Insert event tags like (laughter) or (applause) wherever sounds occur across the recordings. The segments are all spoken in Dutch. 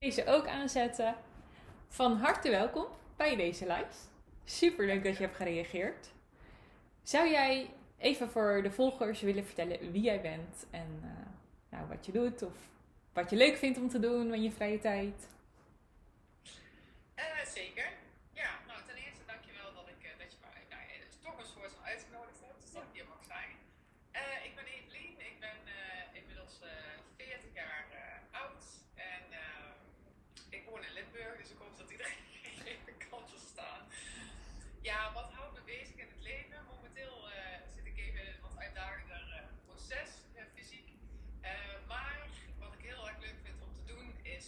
Deze ook aanzetten. Van harte welkom bij deze live. Super leuk dat je hebt gereageerd. Zou jij even voor de volgers willen vertellen wie jij bent en uh, nou, wat je doet of wat je leuk vindt om te doen in je vrije tijd? Uh, zeker. Ja, nou ten eerste dankjewel dat, ik, dat je mij nou, toch een soort van uitgenodigd hebt, dus dat ik hier mag zijn. Uh, ik ben Evelien, ik ben inmiddels 40 jaar oud en ik woon in Limburg, dus ik hoop dat iedereen even kan verstaan. Ja, wat houdt me bezig in het leven? Momenteel zit ik even in een wat uitdagender proces, fysiek. maar wat ik heel erg leuk vind om te doen is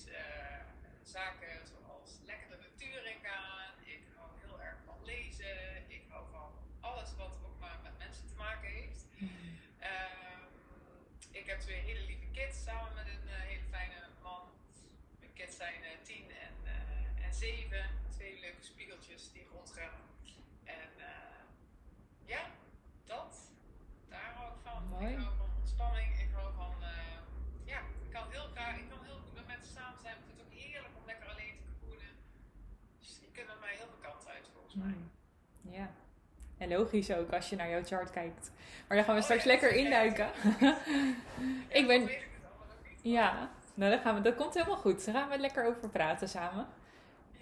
zaken zoals lekker de natuur in gaan. Ik hou heel erg van lezen. Ik hou van alles wat ook maar met mensen te maken heeft. Ehm, ik heb twee hele lieve kids samen met een eh, hele fijne man. Mijn kids zijn uh, tien en, uh, en zeven. Twee leuke spiegeltjes die rondrennen. En ja, dat. Daar hou ik van. Mooi. Ik hou van ontspanning. Ik hou van, ja, ik kan heel graag, ik kan heel goed met mensen samen zijn. Ik vind het ook heerlijk om lekker alleen te koelen. Dus je kunt mij heel veel kanten uit volgens mij. Hmm. Ja. En logisch ook als je naar jouw chart kijkt. Maar daar gaan we Oh straks ja, lekker induiken. (laughs) Ja, ik ben. ik. Ja, nou, dan gaan we, dat komt helemaal goed. Daar gaan we lekker over praten samen.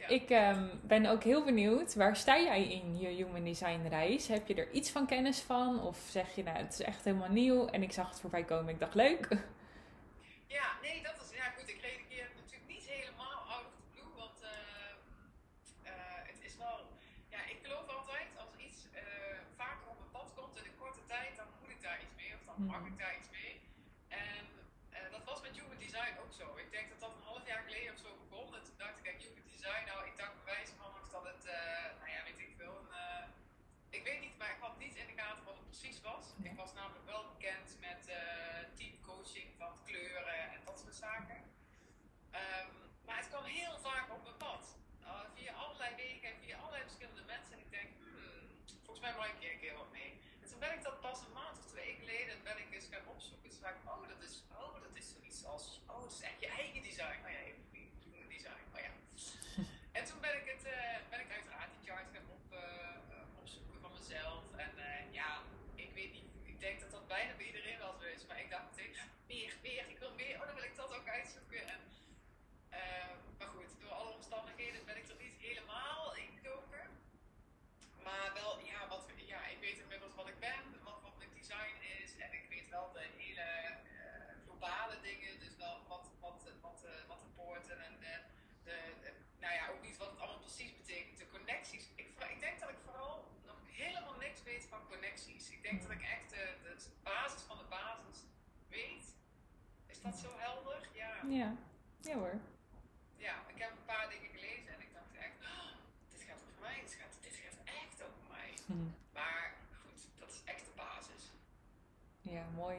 Ik ehm, ben ook heel benieuwd, waar sta jij in je Human Design reis? Heb je er iets van kennis van? Of zeg je, nou, het is echt helemaal nieuw en ik zag het voorbij komen, ik dacht leuk. Ja, nee, dat is, ja goed, ik reageer natuurlijk niet helemaal out of the blue, want eh, eh, het is wel, ja, ik geloof altijd, als iets eh, vaker op mijn pad komt in een korte tijd, dan moet ik daar iets mee, of dan mag ik daar iets mee. En eh, dat was met Human Design ook zo. Ik denk dat dat een half jaar geleden of zo begon, en toen dacht ik, kijk, Human Design, nou, ik dacht bewijs van nog dat het, eh, nou ja, weet ik veel, een, eh, ik weet niet, maar ik had niet in de gaten wat het precies was. Namelijk wel bekend met eh teamcoaching van kleuren en dat soort zaken. Ehm, maar het kwam heel vaak op mijn pad. Uh, via allerlei wegen en via allerlei verschillende mensen. En ik denk, hmm, volgens mij mag ik hier een keer wat mee. En toen ben ik dat pas een maand of twee geleden ben ik eens gaan opzoeken. Toen dacht ik, oh, dat is, oh, dat is zoiets als, oh, het is echt je eigen design. Oh ja, even human design, oh ja. En toen ben ik, het, eh, ben ik uiteraard die chart gaan op, eh, opzoeken van mezelf. En eh, ja, ik weet niet, ik denk dat dat bijna bij iedereen wel zo is. Maar ik dacht meteen, meer, meer, ik wil meer. Oh, dan wil ik dat ook uitzoeken. En, eh, maar goed, door alle omstandigheden ben ik er niet helemaal ingedoken. Maar wel, ja, wat, ja, ik weet inmiddels wat ik ben, wat, wat mijn design is. En ik weet wel de hele eh, globale dingen. Dus wel wat, wat, wat, eh, wat de poorten en de, de, de- nou ja, ook niet wat het allemaal precies betekent. De connecties. Ik, ik denk dat ik vooral nog helemaal niks weet van connecties. Ik denk dat ik echt de, de basis van de basis weet. Is dat zo helder? Ja. Ja, ja hoor. Ja, ik heb een paar dingen gelezen en ik dacht echt, "Oh, dit gaat over mij, dit gaat, dit gaat echt over mij. Hm. Maar goed, dat is echt de basis. Ja, mooi.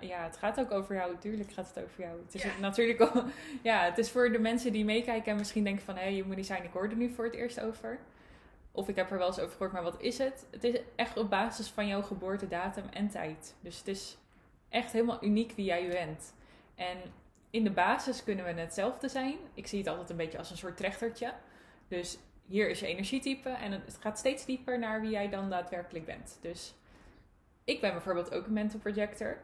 Ja, het gaat ook over jou. Tuurlijk gaat het over jou. Het is Ja. natuurlijk al, (laughs) ja, het is voor de mensen die meekijken en misschien denken van, hé, je moet design, ik hoor er nu voor het eerst over. Of ik heb er wel eens over gehoord, maar wat is het? Het is echt op basis van jouw geboortedatum en tijd. Dus het is echt helemaal uniek wie jij bent. En in de basis kunnen we hetzelfde zijn. Ik zie het altijd een beetje als een soort trechtertje. Dus hier is je energietype en het gaat steeds dieper naar wie jij dan daadwerkelijk bent. Dus ik ben bijvoorbeeld ook een mental projector.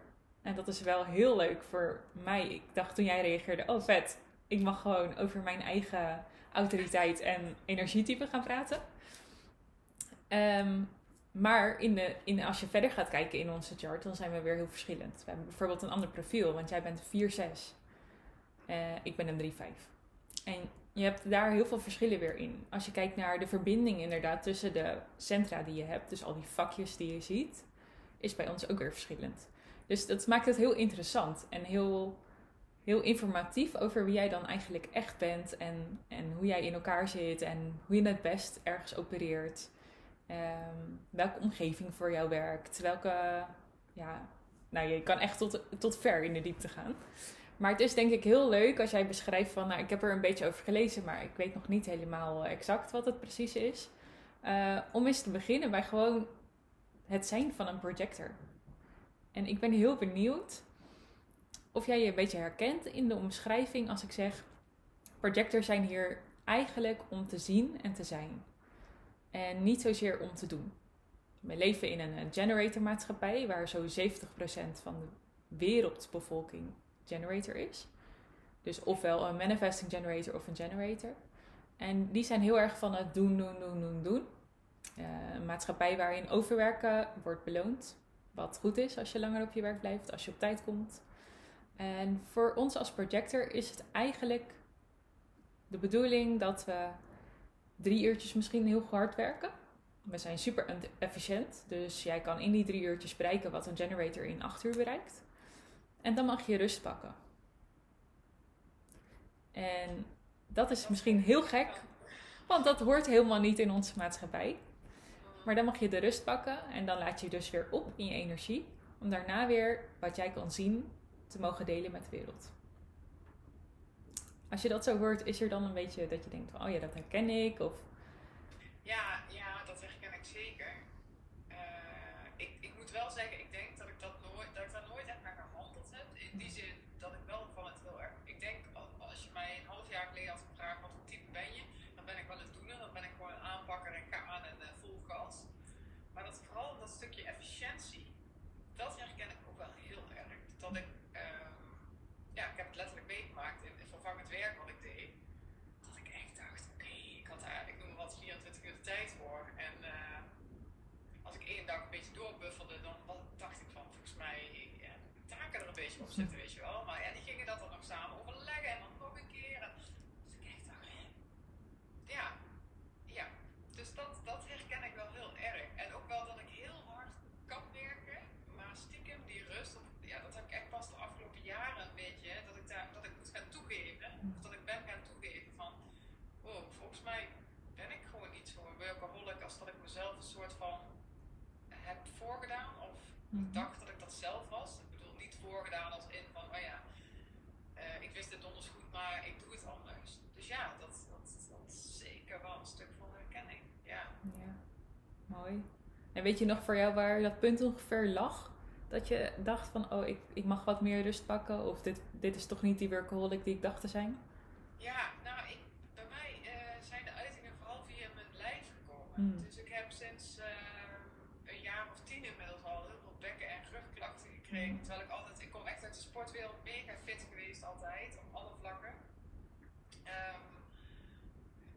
En dat is wel heel leuk voor mij. Ik dacht toen jij reageerde, oh vet, ik mag gewoon over mijn eigen autoriteit en energietype gaan praten. Ehm, maar in de, in, als je verder gaat kijken in onze chart, dan zijn we weer heel verschillend. We hebben bijvoorbeeld een ander profiel, want jij bent 4-6. Eh, ik ben een 3-5. En je hebt daar heel veel verschillen weer in. Als je kijkt naar de verbinding inderdaad tussen de centra die je hebt, dus al die vakjes die je ziet, is bij ons ook weer verschillend. Dus dat maakt het heel interessant en heel, heel informatief over wie jij dan eigenlijk echt bent en, en hoe jij in elkaar zit en hoe je het best ergens opereert. Ehm, welke omgeving voor jou werkt, welke, ja, nou je kan echt tot, tot ver in de diepte gaan. Maar het is denk ik heel leuk als jij beschrijft van, nou, ik heb er een beetje over gelezen, maar ik weet nog niet helemaal exact wat het precies is. Eh, om eens te beginnen bij gewoon het zijn van een projector. En ik ben heel benieuwd of jij je een beetje herkent in de omschrijving als ik zeg, projectors zijn hier eigenlijk om te zien en te zijn. En niet zozeer om te doen. We leven in een generatormaatschappij waar zo 70% van de wereldbevolking generator is. Dus ofwel een manifesting generator of een generator. En die zijn heel erg van het doen, doen, doen, doen, doen. Uh, een maatschappij waarin overwerken wordt beloond. Wat goed is als je langer op je werk blijft, als je op tijd komt. En voor ons als projector is het eigenlijk de bedoeling dat we drie uurtjes misschien heel hard werken. We zijn super efficiënt, dus jij kan in die drie uurtjes bereiken wat een generator in acht uur bereikt. En dan mag je rust pakken. En dat is misschien heel gek, want dat hoort helemaal niet in onze maatschappij. Maar dan mag je de rust pakken en dan laat je dus weer op in je energie. Om daarna weer wat jij kan zien te mogen delen met de wereld. Als je dat zo hoort, is er dan een beetje dat je denkt oh ja, dat herken ik? Of... Ja, 40 uur tijd voor. En eh, als ik één dag een beetje doorbuffelde, dan dacht ik van volgens mij eh, ik, taken er een beetje op zitten, (laughs) weet je wel. Maar ja, die gingen dat dan nog samen of Mhm. dacht dat ik dat zelf was. Ik bedoel, niet voorgedaan als in van, oh ja, eh, ik wist dit donders goed, maar ik doe het anders. Dus ja, dat, dat, dat is zeker wel een stuk van herkenning, ja. Ja, mooi. En weet je nog voor jou waar dat punt ongeveer lag? Dat je dacht van, oh, ik, ik mag wat meer rust pakken. Of dit, dit is toch niet die workaholic die ik dacht te zijn? Ja, nou, ik, bij mij eh, zijn de uitingen vooral via mijn lijf gekomen. Hmm. Dus ik heb sinds eh, een jaar of tien inmiddels al heel veel bekken- en Hmm. Terwijl ik altijd, ik kom echt uit de sportwereld, mega fit geweest altijd, op alle vlakken. Ehm,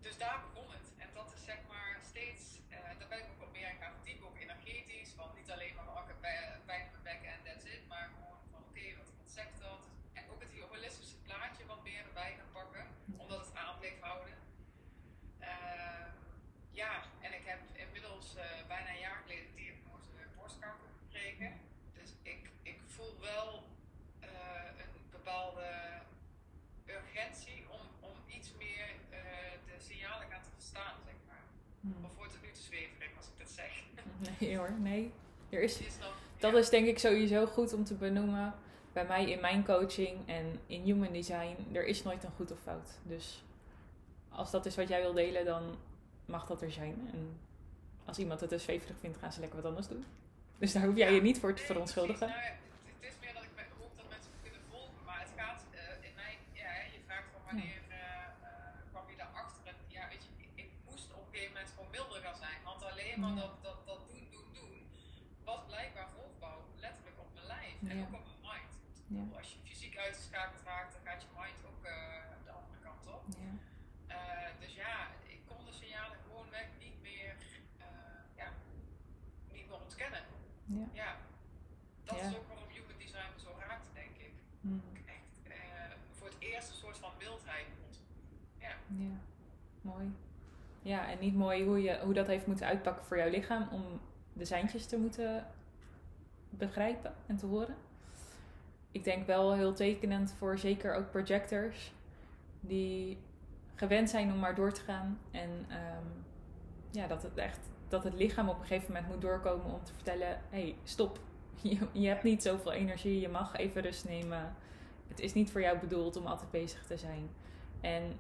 dus daar begon het. En dat is zeg maar steeds, eh, daar ben ik ook wat meer aan gaan verdiepen, ook energetisch. Want niet alleen maar oh, ik heb bij- pijn in mijn bekken en that's it, maar gewoon van oké, wat, wat zegt dat? En ook het holistische plaatje wat meer erbij gaan pakken, omdat het aan bleef houden. Ehm, ja, en ik heb inmiddels eh, bijna een jaar geleden diagnose borstkanker gekregen. Dus ik, ik voel wel eh, een bepaalde urgentie om, om iets meer eh, de signalen gaan te verstaan, zeg maar. Hmm. Of wordt het nu te Nee hoor, nee. Er is, dat ja. is denk ik sowieso goed om te benoemen. Bij mij in mijn coaching en in human design, er is nooit een goed of fout. Dus als dat is wat jij wil delen, dan mag dat er zijn. En als iemand het dus zweverig vindt, gaan ze lekker wat anders doen. Dus daar hoef jij je niet voor te verontschuldigen. precies. Nou, ja, het, het is meer dat ik me- hoop dat mensen het kunnen volgen, maar het gaat eh, in mijn, ja, hè, je vraagt van wanneer eh, eh, kwam je daarachter en ja, weet je, ik, ik moest op een gegeven moment gewoon milder gaan zijn, want alleen maar Ja. dat, dat, dat doen, doen, doen, was blijkbaar volgbouw letterlijk op mijn lijf en Ja. ook op mijn mind. Ja. Als je fysiek uitgeschakeld raakt, dan gaat je mind ook eh, de andere kant op. Ja. Eh, dus ja, ik kon de signalen gewoon weg niet meer, eh, ja, niet meer ontkennen. Ja. Ja, dat Ja. is ook waarom human design me zo raakte, denk ik. Hmm. Echt eh, voor het eerst een soort van mildheid vond. Ja, Ja, mooi. Ja, en niet mooi hoe, je, hoe dat heeft moeten uitpakken voor jouw lichaam om de seintjes te moeten begrijpen en te horen. Ik denk wel heel tekenend voor zeker ook projectors die gewend zijn om maar door te gaan. En ehm, ja, dat het echt dat het lichaam op een gegeven moment moet doorkomen om te vertellen: hé, hey, stop. (laughs) Je, je hebt niet zoveel energie, je mag even rust nemen. Het is niet voor jou bedoeld om altijd bezig te zijn. En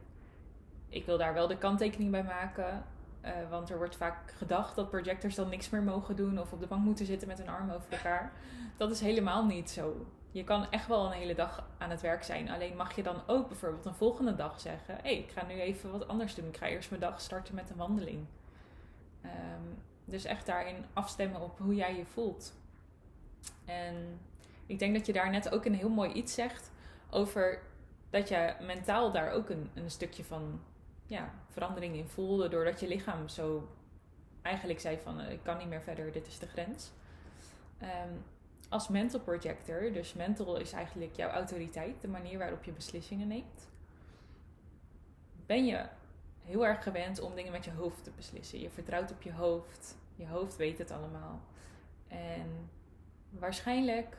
ik wil daar wel de kanttekening bij maken. eh, want er wordt vaak gedacht dat projectors dan niks meer mogen doen of op de bank moeten zitten met hun armen over elkaar. Dat is helemaal niet zo. je kan echt wel een hele dag aan het werk zijn. Alleen mag je dan ook bijvoorbeeld een volgende dag zeggen: hé, hey, ik ga nu even wat anders doen. Ik ga eerst mijn dag starten met een wandeling. Ehm, dus echt daarin afstemmen op hoe jij je voelt. En ik denk dat je daar net ook een heel mooi iets zegt over dat je mentaal daar ook een, een stukje van ja, verandering in voelde. Doordat je lichaam zo eigenlijk zei van eh, ik kan niet meer verder, dit is de grens. Ehm, als mental projector, dus mental is eigenlijk jouw autoriteit, de manier waarop je beslissingen neemt, ben je heel erg gewend om dingen met je hoofd te beslissen. Je vertrouwt op je hoofd, je hoofd weet het allemaal. En waarschijnlijk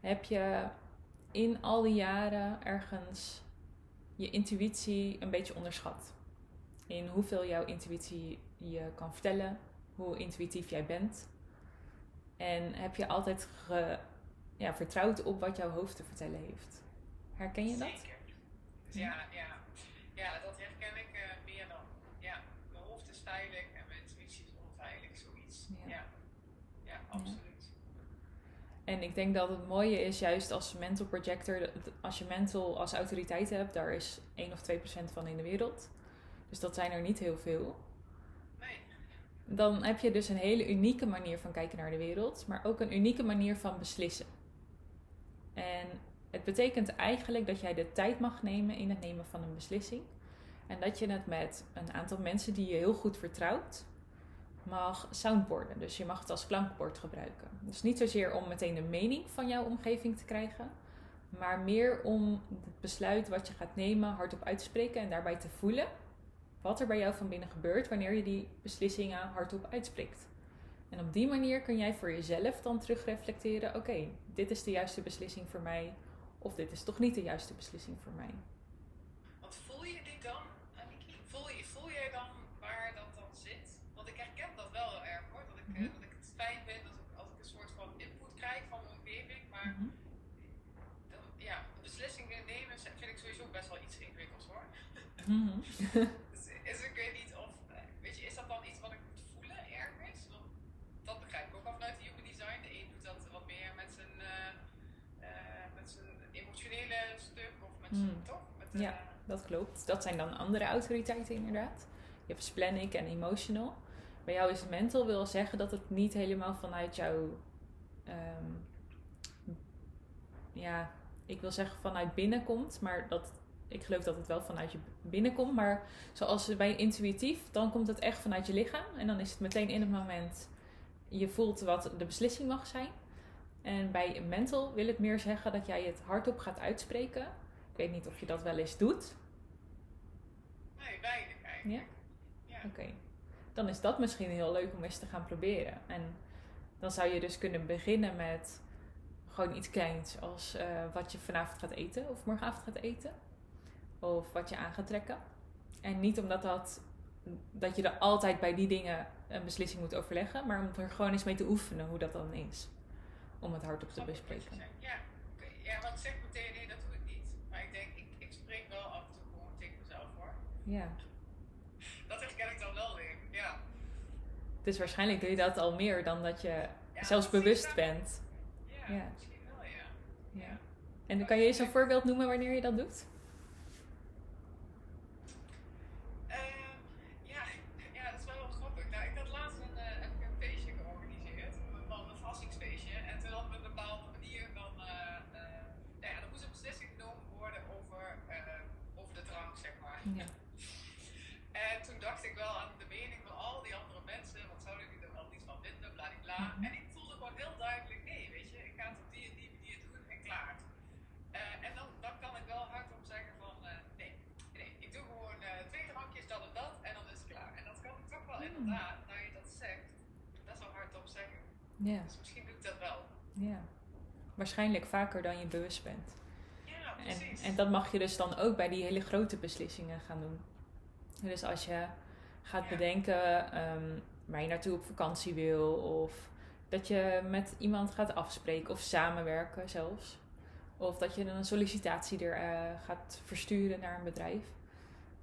heb je in al die jaren ergens je intuïtie een beetje onderschat. In hoeveel jouw intuïtie je kan vertellen, hoe intuïtief jij bent. En heb je altijd ge, ja, vertrouwd op wat jouw hoofd te vertellen heeft. Herken je dat? Zeker. Ja, ja. ja dat herken ik uh, meer dan. Ja, mijn hoofd is veilig en mijn intuïtie is onveilig, zoiets. Ja, ja, ja absoluut. En ik denk dat het mooie is, juist als mental projector, als je mental als autoriteit hebt, daar is 1 of 2 procent van in de wereld. Dus dat zijn er niet heel veel. Nee. Dan heb je dus een hele unieke manier van kijken naar de wereld, maar ook een unieke manier van beslissen. En het betekent eigenlijk dat jij de tijd mag nemen in het nemen van een beslissing. En dat je het met een aantal mensen die je heel goed vertrouwt, mag soundboarden. Dus je mag het als klankbord gebruiken. Dus niet zozeer om meteen de mening van jouw omgeving te krijgen, maar meer om het besluit wat je gaat nemen hardop uit te spreken en daarbij te voelen wat er bij jou van binnen gebeurt wanneer je die beslissingen hardop uitspreekt. En op die manier kun jij voor jezelf dan terugreflecteren: oké, dit is de juiste beslissing voor mij, of dit is toch niet de juiste beslissing voor mij. Want voel je die dan, voel, je, voel jij dan waar dat dan zit? Want ik herken dat wel heel erg hoor, dat ik, mm dat ik het fijn vind als ik, als ik een soort van input krijg van mijn omgeving, maar mm -hmm. dan, ja, beslissingen nemen vind ik sowieso best wel iets ingewikkelds hoor. Dus ik weet niet of, weet je, is dat dan iets wat ik moet voelen ergens? Want dat begrijp ik ook al vanuit de Human Design. De een doet dat wat meer met zijn, uh, uh, met zijn emotionele stuk of met zijn, Mm. toch? Met, Ja, dat klopt. Dat zijn dan andere autoriteiten inderdaad. Je hebt splenic en emotional. Bij jou is mental wil zeggen dat het niet helemaal vanuit jouw... ehm, ja, ik wil zeggen vanuit binnen komt, maar dat ik geloof dat het wel vanuit je binnenkomt. Maar zoals bij intuïtief, dan komt het echt vanuit je lichaam. En dan is het meteen in het moment, je voelt wat de beslissing mag zijn. En bij mental wil het meer zeggen dat jij het hardop gaat uitspreken. Ik weet niet of je dat wel eens doet. Nee, weinig eigenlijk. Ja? Ja. Oké. Dan is dat misschien heel leuk om eens te gaan proberen. En dan zou je dus kunnen beginnen met gewoon iets kleins als eh, wat je vanavond gaat eten of morgenavond gaat eten of wat je aan gaat trekken. En niet omdat dat, dat je er altijd bij die dingen een beslissing moet overleggen, maar om er gewoon eens mee te oefenen hoe dat dan is. Om het hardop te bespreken. Ja, ja, want ik zeg meteen, nee, dat doe ik niet. Maar ik denk, ik, ik spreek wel af en toe gewoon tegen mezelf hoor. Ja. Dat herken ik dan wel weer. Ja. Dus waarschijnlijk doe je dat al meer dan dat je ja zelfs bewust bent. dan- Ja, Ja. misschien wel, ja. Ja. En kan je eens een voorbeeld noemen wanneer je dat doet? Ehm, ja, ja, dat is wel wel grappig. Nou, ik had laatst een, eh, heb ik een feestje georganiseerd, een, een vastingsfeestje. En toen hadden we een bepaalde manier van, eh, eh, nou ja, er moest een beslissing genomen worden over, eh, over de drank, zeg maar. Ja. En toen dacht ik wel aan de mening van al die andere mensen, wat zouden die er wel niet van vinden, bladibla. Mhm. En ik voelde gewoon heel duidelijk, nee, weet je, ik ga het op die en die manier doen en klaar. Eh, en dan, dan kan ik wel hardop zeggen van, eh, nee, nee, ik doe gewoon eh, twee drankjes, dat en dat, en dan is het klaar. En dat kan ik toch wel Mm. inderdaad, nou je dat zegt, best wel hardop zeggen. Ja. Dus misschien doe ik dat wel. ja. Waarschijnlijk vaker dan je bewust bent. Ja, En, precies. en dat mag je dus dan ook bij die hele grote beslissingen gaan doen. Dus als je gaat Ja. bedenken ehm, waar je naartoe op vakantie wil, of dat je met iemand gaat afspreken of samenwerken zelfs. Of dat je een sollicitatie er eh, gaat versturen naar een bedrijf.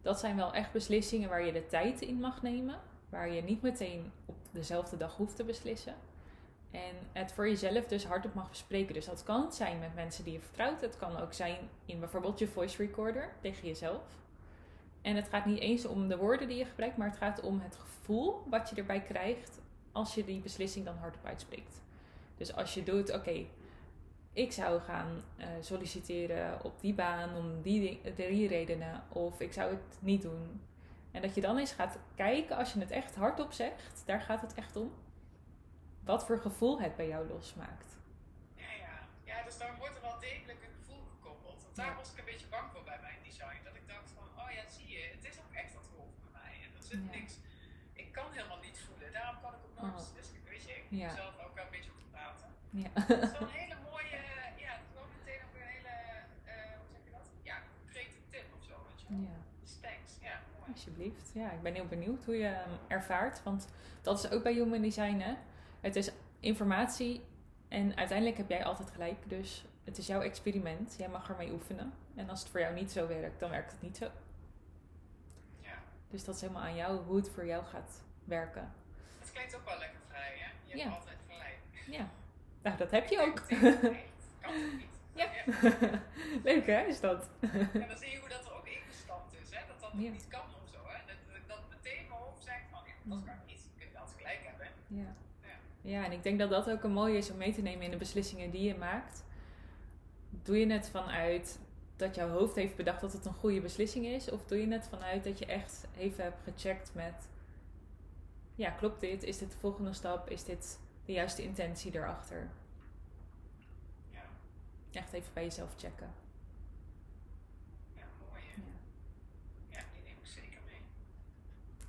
Dat zijn wel echt beslissingen waar je de tijd in mag nemen. Waar je niet meteen op dezelfde dag hoeft te beslissen. En het voor jezelf dus hardop mag bespreken. Dus dat kan zijn met mensen die je vertrouwt. Het kan ook zijn in bijvoorbeeld je voice recorder tegen jezelf. En het gaat niet eens om de woorden die je gebruikt, maar het gaat om het gevoel wat je erbij krijgt als je die beslissing dan hardop uitspreekt. Dus als je doet, oké, ik zou gaan uh, solliciteren op die baan om die drie redenen, of ik zou het niet doen. En dat je dan eens gaat kijken, als je het echt hardop zegt, daar gaat het echt om, wat voor gevoel het bij jou losmaakt. Ja, ja. ja dus dan wordt er wel degelijk een gevoel gekoppeld. Want daar was ik een beetje bang voor bij mijn design. Dat ik dacht van, oh ja, zie je, het is ook echt wat gevoel bij mij. En er zit niks, ik kan helemaal niets voelen. Daarom kan ik ook nooit, oh. dus weet je, ik moet ja. mezelf ook wel een beetje goed praten. Ja. Dat is wel een (laughs) hele mooie, ja, gewoon meteen ook een hele, uh, hoe zeg je dat? Ja, concrete tip of zo, weet je Ja. Dus thanks, ja. Mooi. Alsjeblieft. Ja, ik ben heel benieuwd hoe je hem ervaart. Want dat is ook bij Human Design, hè het is informatie en uiteindelijk heb jij altijd gelijk. Dus het is jouw experiment. Jij mag ermee oefenen. En als het voor jou niet zo werkt, dan werkt het niet zo. Ja. Dus dat is helemaal aan jou hoe het voor jou gaat werken. Het klinkt ook wel lekker vrij, hè? Je hebt altijd gelijk. Ja. Nou, dat heb je ook. kan ook niet. (laughs) Ja. (laughs) Leuk hè, is dat? En dan zie je hoe dat er ook ingestampt is, hè? Dat dat niet kan of zo, hè? Dat, dat meteen mijn hoofd zegt van, ja, dat kan niet. Je kunt altijd gelijk hebben. Ja. Ja, en ik denk dat dat ook een mooie is om mee te nemen in de beslissingen die je maakt. Doe je het vanuit dat jouw hoofd heeft bedacht dat het een goede beslissing is? Of doe je het vanuit dat je echt even hebt gecheckt met... Ja, klopt dit? Is dit de volgende stap? Is dit de juiste intentie erachter? Ja. Echt even bij jezelf checken.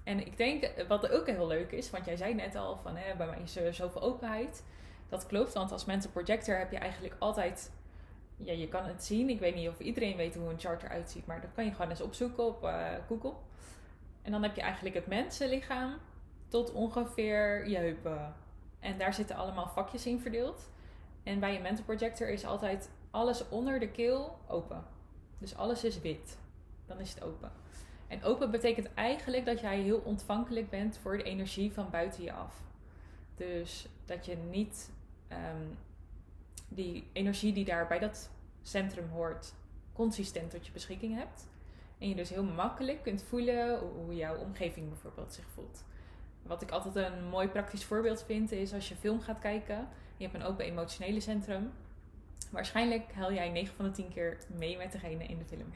En ik denk, wat ook heel leuk is, want jij zei net al van hè, bij mij is er zoveel openheid. Dat klopt, want als mental projector heb je eigenlijk altijd, ja, je kan het zien. Ik weet niet of iedereen weet hoe een chart eruit ziet, maar dat kan je gewoon eens opzoeken op uh, Google. En dan heb je eigenlijk het mensenlichaam tot ongeveer je heupen. En daar zitten allemaal vakjes in verdeeld. En bij een mental projector is altijd alles onder de keel open. Dus alles is wit. Dan is het open. En open betekent eigenlijk dat jij heel ontvankelijk bent voor de energie van buiten je af. Dus dat je niet ehm, die energie die daar bij dat centrum hoort, consistent tot je beschikking hebt. En je dus heel makkelijk kunt voelen hoe jouw omgeving bijvoorbeeld zich voelt. Wat ik altijd een mooi praktisch voorbeeld vind, is als je film gaat kijken. Je hebt een open emotionele centrum. Waarschijnlijk haal jij 9 van de 10 keer mee met degene in de film.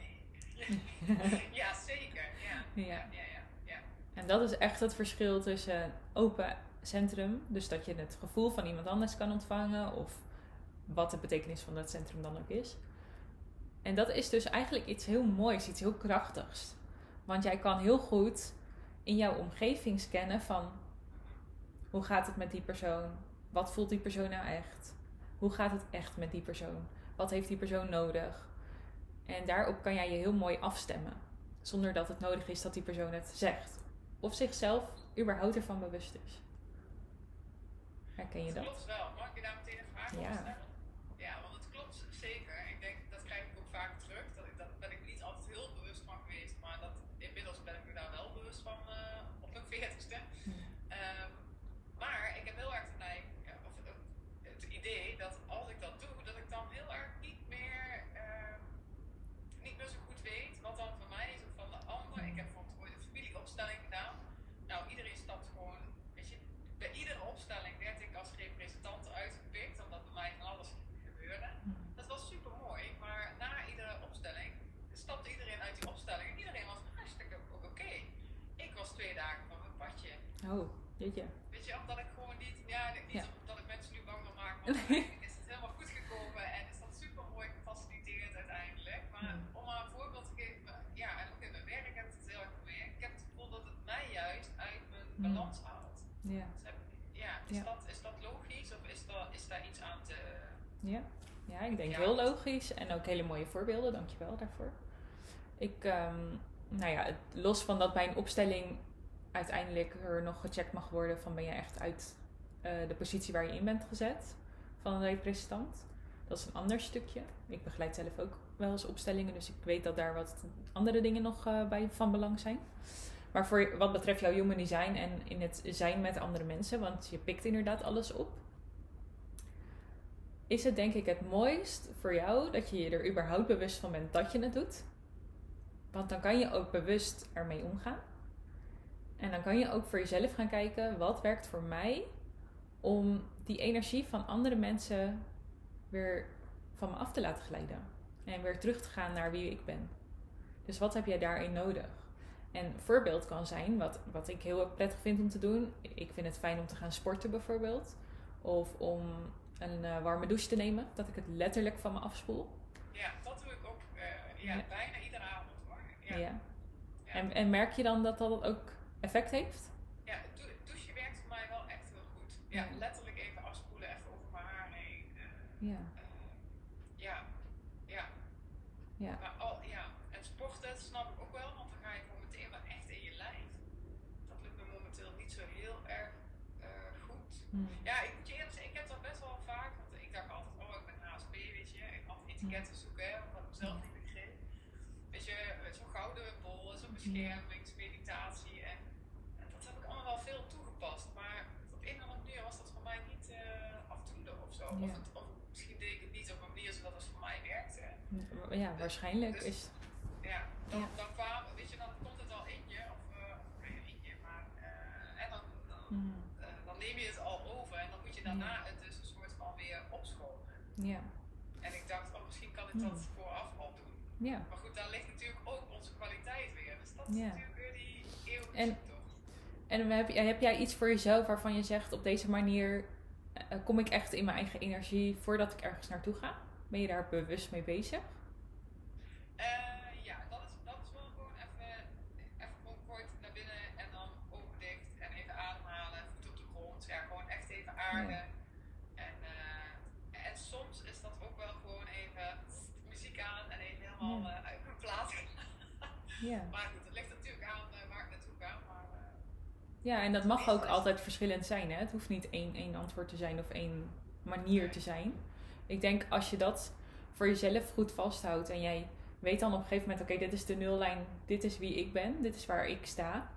(laughs) ja, zeker. Ja. Ja. Ja, ja. En dat is echt het verschil tussen open centrum, dus dat je het gevoel van iemand anders kan ontvangen, of wat de betekenis van dat centrum dan ook is. En dat is dus eigenlijk iets heel moois, iets heel krachtigs. Want jij kan heel goed in jouw omgeving scannen van hoe gaat het met die persoon? Wat voelt die persoon nou echt? Hoe gaat het echt met die persoon? Wat heeft die persoon nodig? En daarop kan jij je heel mooi afstemmen. Zonder dat het nodig is dat die persoon het zegt. Of zichzelf überhaupt ervan bewust is. Herken je dat? Klopt wel. Mag ik je daar meteen een vraag over stellen? Ja, want het klopt zeker. Ik denk, dat krijg ik ook vaak terug. Dat ik, dat ben ik niet altijd heel bewust van geweest. Maar dat, inmiddels ben ik me daar wel bewust van uh, op mijn veertigste. Hmm. Um, maar ik heb heel erg de neiging, of het idee dat als ik dat doe, dat ik dan heel erg niet meer niet meer zo goed weet wat dan van mij is of van de ander. Ik heb bijvoorbeeld ooit een familieopstelling gedaan. Nou, iedereen stapt gewoon, weet je, bij iedere opstelling werd ik als representant uitgepikt, omdat bij mij van alles gebeurde. Dat was super mooi, maar na iedere opstelling stapte iedereen uit die opstelling en iedereen was hartstikke oké. Ik was twee dagen van mijn padje. Oh, weet je. Weet je, omdat ik gewoon niet, ja, niet ja. omdat ik mensen nu bang wil maken, maar (laughs) is het helemaal goed gekomen en is dat super mooi gefaciliteerd uiteindelijk. Maar om maar een voorbeeld te geven, ja, en ook in mijn werk heb ik het heel erg gemerkt. Ik heb het gevoel dat het mij juist uit mijn balans haalt. Ja. Dus heb, ja, is, ja. Dat, is dat logisch of is, dat, is daar iets aan te. Ja, ja ik denk heel logisch en ook hele mooie voorbeelden, dankjewel daarvoor. Ik, um, nou ja, los van dat bij een opstelling uiteindelijk er nog gecheckt mag worden van ben je echt uit uh, de positie waar je in bent gezet van een representant. Dat is een ander stukje. Ik begeleid zelf ook wel eens opstellingen, dus ik weet dat daar wat andere dingen nog uh, bij van belang zijn. Maar voor wat betreft jouw human design en in het zijn met andere mensen, want je pikt inderdaad alles op. is het denk ik het mooist voor jou dat je je er überhaupt bewust van bent dat je het doet. Want dan kan je ook bewust ermee omgaan. En dan kan je ook voor jezelf gaan kijken, wat werkt voor mij om die energie van andere mensen weer van me af te laten glijden. En weer terug te gaan naar wie ik ben. Dus wat heb jij daarin nodig? En een voorbeeld kan zijn, wat, wat ik heel prettig vind om te doen. Ik vind het fijn om te gaan sporten bijvoorbeeld. Of om een uh, warme douche te nemen. Dat ik het letterlijk van me afspoel. Ja, dat doe ik ook uh, ja, Ja. bijna iedere avond hoor. Ja, Ja. ja. En, en merk je dan dat dat ook effect heeft? Ja, het dou- het douchen werkt voor mij wel echt heel goed. Ja, Ja. letterlijk even afspoelen, even over mijn haar heen. eh, Ja. eh, ja, ja. Ja. Maar al, ja, en sporten snap ik ook wel, want dan ga je meteen wel echt in je lijf. Dat lukt me momenteel niet zo heel erg eh, goed. Hm. Ja, ik moet je eerlijk zeggen, ik heb dat best wel vaak, want ik dacht altijd, oh ik ben HSP, weet je, ik had etiketten zoeken, omdat ik mezelf niet begreep. Weet je, zo'n gouden bol, zo'n beschermingsmeditatie en, en dat heb ik allemaal wel veel toegepast, maar op een of andere manier was dat voor mij niet eh, afdoende of zo. Ja. Of, het, of misschien deed ik het niet op een manier zodat het voor mij werkte. Ja, waarschijnlijk Dus- is. Ja, dan, Ja. dan kwam, weet je, dan komt het al in je, of eh, nee, in je, maar eh, en dan, dan, Hm. eh, dan neem je het al over en dan moet je daarna het dus een soort van weer opschonen. Ja. En ik dacht, oh, misschien kan ik dat Hmm. vooraf al doen. Ja. Maar goed, daar ligt natuurlijk ook onze kwaliteit weer. Dus dat is natuurlijk weer die eeuwige En-. En heb, heb jij iets voor jezelf waarvan je zegt op deze manier eh, kom ik echt in mijn eigen energie voordat ik ergens naartoe ga? Ben je daar bewust mee bezig? Eh, ja, dat is, dat is wel gewoon even, even gewoon kort naar binnen en dan ogen dicht en even ademhalen, voet op de grond. Ja, gewoon echt even aarden. En, eh, en soms is dat ook wel gewoon even muziek aan en even helemaal eh, uit mijn plaats. (laughs) Ja. maar goed, het ligt natuurlijk aan eh, waar ik naartoe ga. Maar, Ja, en dat mag ook altijd verschillend zijn. Hè? Het hoeft niet één, één antwoord te zijn of één manier te zijn. Ik denk als je dat voor jezelf goed vasthoudt en jij weet dan op een gegeven moment: oké, dit is de nullijn, dit is wie ik ben, dit is waar ik sta,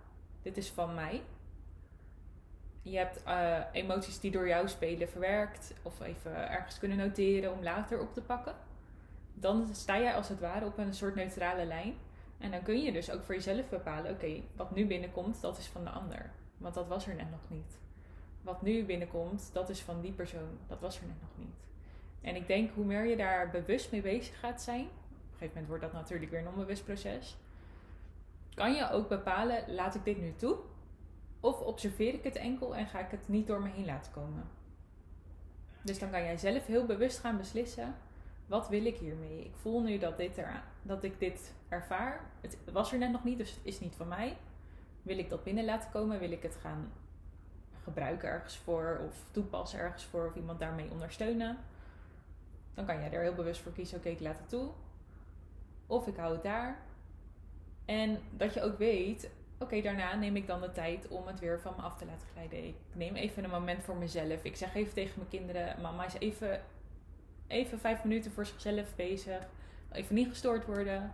dit is van mij. Je hebt eh, emoties die door jou spelen verwerkt of even ergens kunnen noteren om later op te pakken. Dan sta jij als het ware op een soort neutrale lijn. En dan kun je dus ook voor jezelf bepalen: oké, wat nu binnenkomt, dat is van de ander. Want dat was er net nog niet. Wat nu binnenkomt, dat is van die persoon. Dat was er net nog niet. En ik denk, hoe meer je daar bewust mee bezig gaat zijn, gegeven moment wordt dat natuurlijk weer een onbewust proces, kan je ook bepalen: laat ik dit nu toe? Of observeer ik het enkel en ga ik het niet door me heen laten komen? Dus dan kan jij zelf heel bewust gaan beslissen: wat wil ik hiermee? Ik voel nu dat, dit eraan, dat ik dit ervaar. Het was er net nog niet, dus het is niet van mij. Wil ik dat binnen laten komen? Wil ik het gaan gebruiken ergens voor of toepassen ergens voor of iemand daarmee ondersteunen? Dan kan jij er heel bewust voor kiezen: oké, ik laat het toe. Of ik hou het daar. En dat je ook weet: oké, daarna neem ik dan de tijd om het weer van me af te laten glijden. Ik neem even een moment voor mezelf. Ik zeg even tegen mijn kinderen: mama is even, even vijf minuten voor zichzelf bezig. Even niet gestoord worden.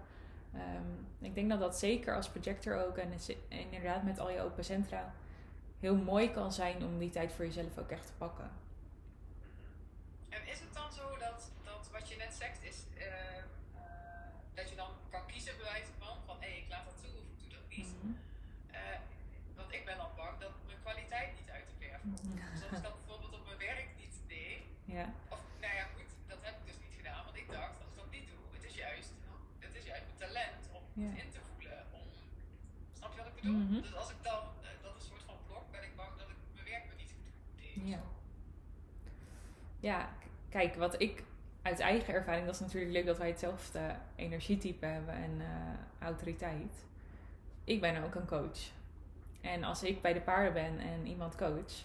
Ehm, ik denk dat dat zeker als projector ook en inderdaad met al je open centra heel mooi kan zijn om die tijd voor jezelf ook echt te pakken. En is het dan zo in te voelen. Om, snap je wat ik bedoel? Mhm. Dus als ik dan eh, dat een soort van blok ben ik bang dat ik mijn werk me niet goed deed. Ja. ja, kijk, wat ik uit eigen ervaring, dat is natuurlijk leuk dat wij hetzelfde energietype hebben en eh, autoriteit. Ik ben ook een coach. En als ik bij de paarden ben en iemand coach,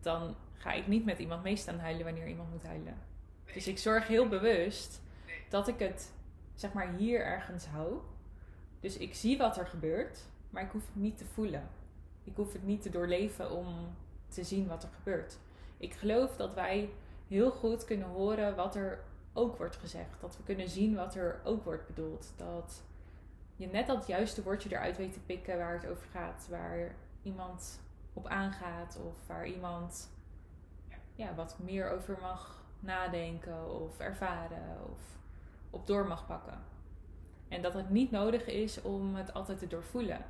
dan ga ik niet met iemand mee staan huilen wanneer iemand moet huilen. Nee. Dus ik zorg heel bewust Nee. dat ik het, zeg maar, hier ergens hou. Dus ik zie wat er gebeurt, maar ik hoef het niet te voelen. Ik hoef het niet te doorleven om te zien wat er gebeurt. Ik geloof dat wij heel goed kunnen horen wat er ook wordt gezegd. Dat we kunnen zien wat er ook wordt bedoeld. Dat je net dat juiste woordje eruit weet te pikken waar het over gaat. Waar iemand op aangaat of waar iemand ja, wat meer over mag nadenken of ervaren of op door mag pakken. En dat het niet nodig is om het altijd te doorvoelen.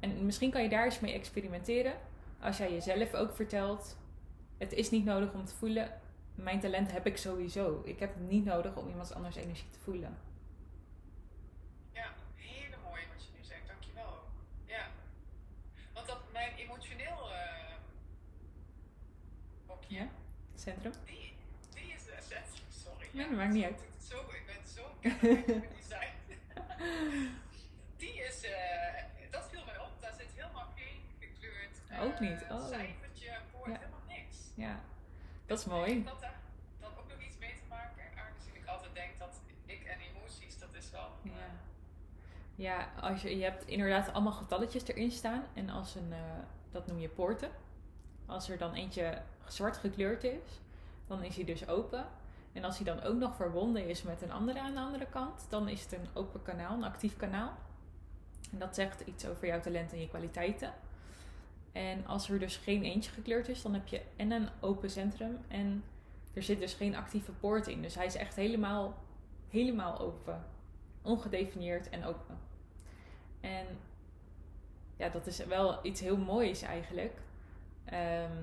En misschien kan je daar eens mee experimenteren. Als jij jezelf ook vertelt: het is niet nodig om te voelen. Mijn talent heb ik sowieso. Ik heb het niet nodig om iemands anders energie te voelen. Ja, hele mooi wat je nu zegt, dankjewel. Ja. Want dat mijn emotioneel uh, Ja? Centrum? die, die is de essentie, sorry. Nee, dat maakt niet uit. Zo, ik ben zo. (laughs) (laughs) die is, eh, dat viel mij op, daar zit helemaal geen gekleurd eh, Ook niet, oh. cijfertje voor, Ja. helemaal niks. Ja, dat is mooi. ik Dat daar dan ook nog iets mee te maken, aangezien ik altijd denk dat ik en emoties, dat is wel... eh, Ja. Ja, als je, je hebt inderdaad allemaal getalletjes erin staan. En als een, dat noem je poorten. Als er dan eentje zwart gekleurd is, dan is hij dus open. En als hij dan ook nog verbonden is met een andere aan de andere kant, dan is het een open kanaal, een actief kanaal. En dat zegt iets over jouw talent en je kwaliteiten. En als er dus geen eentje gekleurd is, dan heb je en een open centrum en er zit dus geen actieve poort in. Dus hij is echt helemaal, helemaal open ongedefinieerd en open. En ja, dat is wel iets heel moois eigenlijk. Ehm,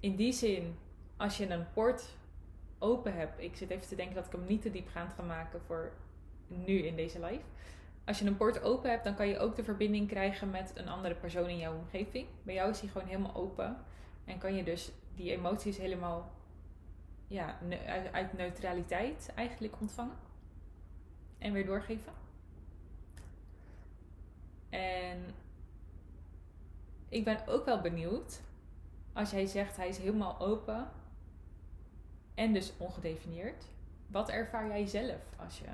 in die zin, als je een poort open hebt, ik zit even te denken dat ik hem niet te diepgaand ga maken voor nu in deze live. Als je een poort open hebt, dan kan je ook de verbinding krijgen met een andere persoon in jouw omgeving. Bij jou is die gewoon helemaal open. En kan je dus die emoties helemaal ja, uit neutraliteit eigenlijk ontvangen en weer doorgeven. En ik ben ook wel benieuwd als jij zegt hij is helemaal open en dus ongedefinieerd. Wat ervaar jij zelf als je,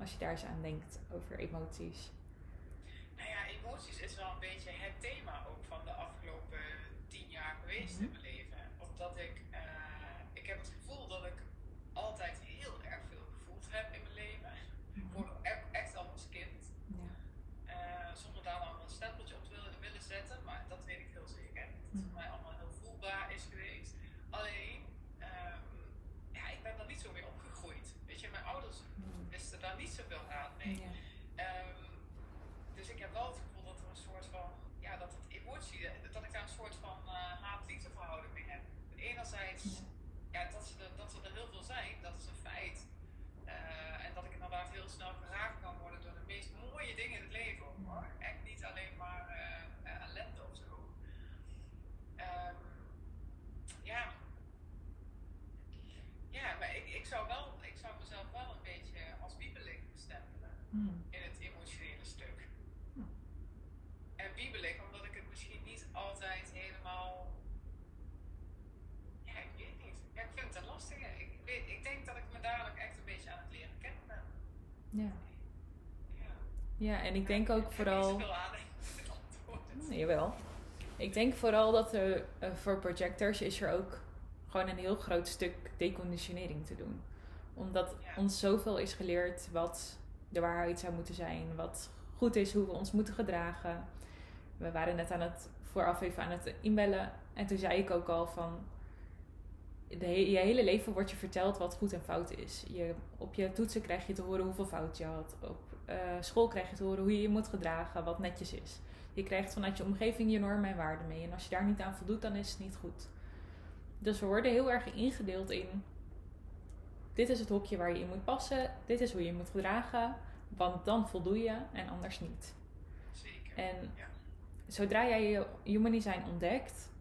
als je daar eens aan denkt over emoties? Nou ja, emoties is wel een beetje het thema ook van de afgelopen tien jaar geweest in Mhm. mijn leven. Omdat ik Nice Ja. Ja. ja, en ik denk ook vooral. Nee, (laughs) Jawel. Ik denk vooral dat er eh, voor projectors is er ook gewoon een heel groot stuk deconditionering te doen. Omdat Ja. ons zoveel is geleerd wat de waarheid zou moeten zijn, wat goed is, hoe we ons moeten gedragen. We waren net aan het vooraf even aan het inbellen en toen zei ik ook al van de je hele leven wordt je verteld wat goed en fout is. Je, op je toetsen krijg je te horen hoeveel fout je had. Op eh, school krijg je te horen hoe je je moet gedragen, wat netjes is. Je krijgt vanuit je omgeving je normen en waarden mee. En als je daar niet aan voldoet, dan is het niet goed. Dus we worden heel erg ingedeeld in... Dit is het hokje waar je in moet passen. Dit is hoe je je moet gedragen. Want dan voldoe je en anders niet. Zeker. En Ja. zodra jij je human design ontdekt...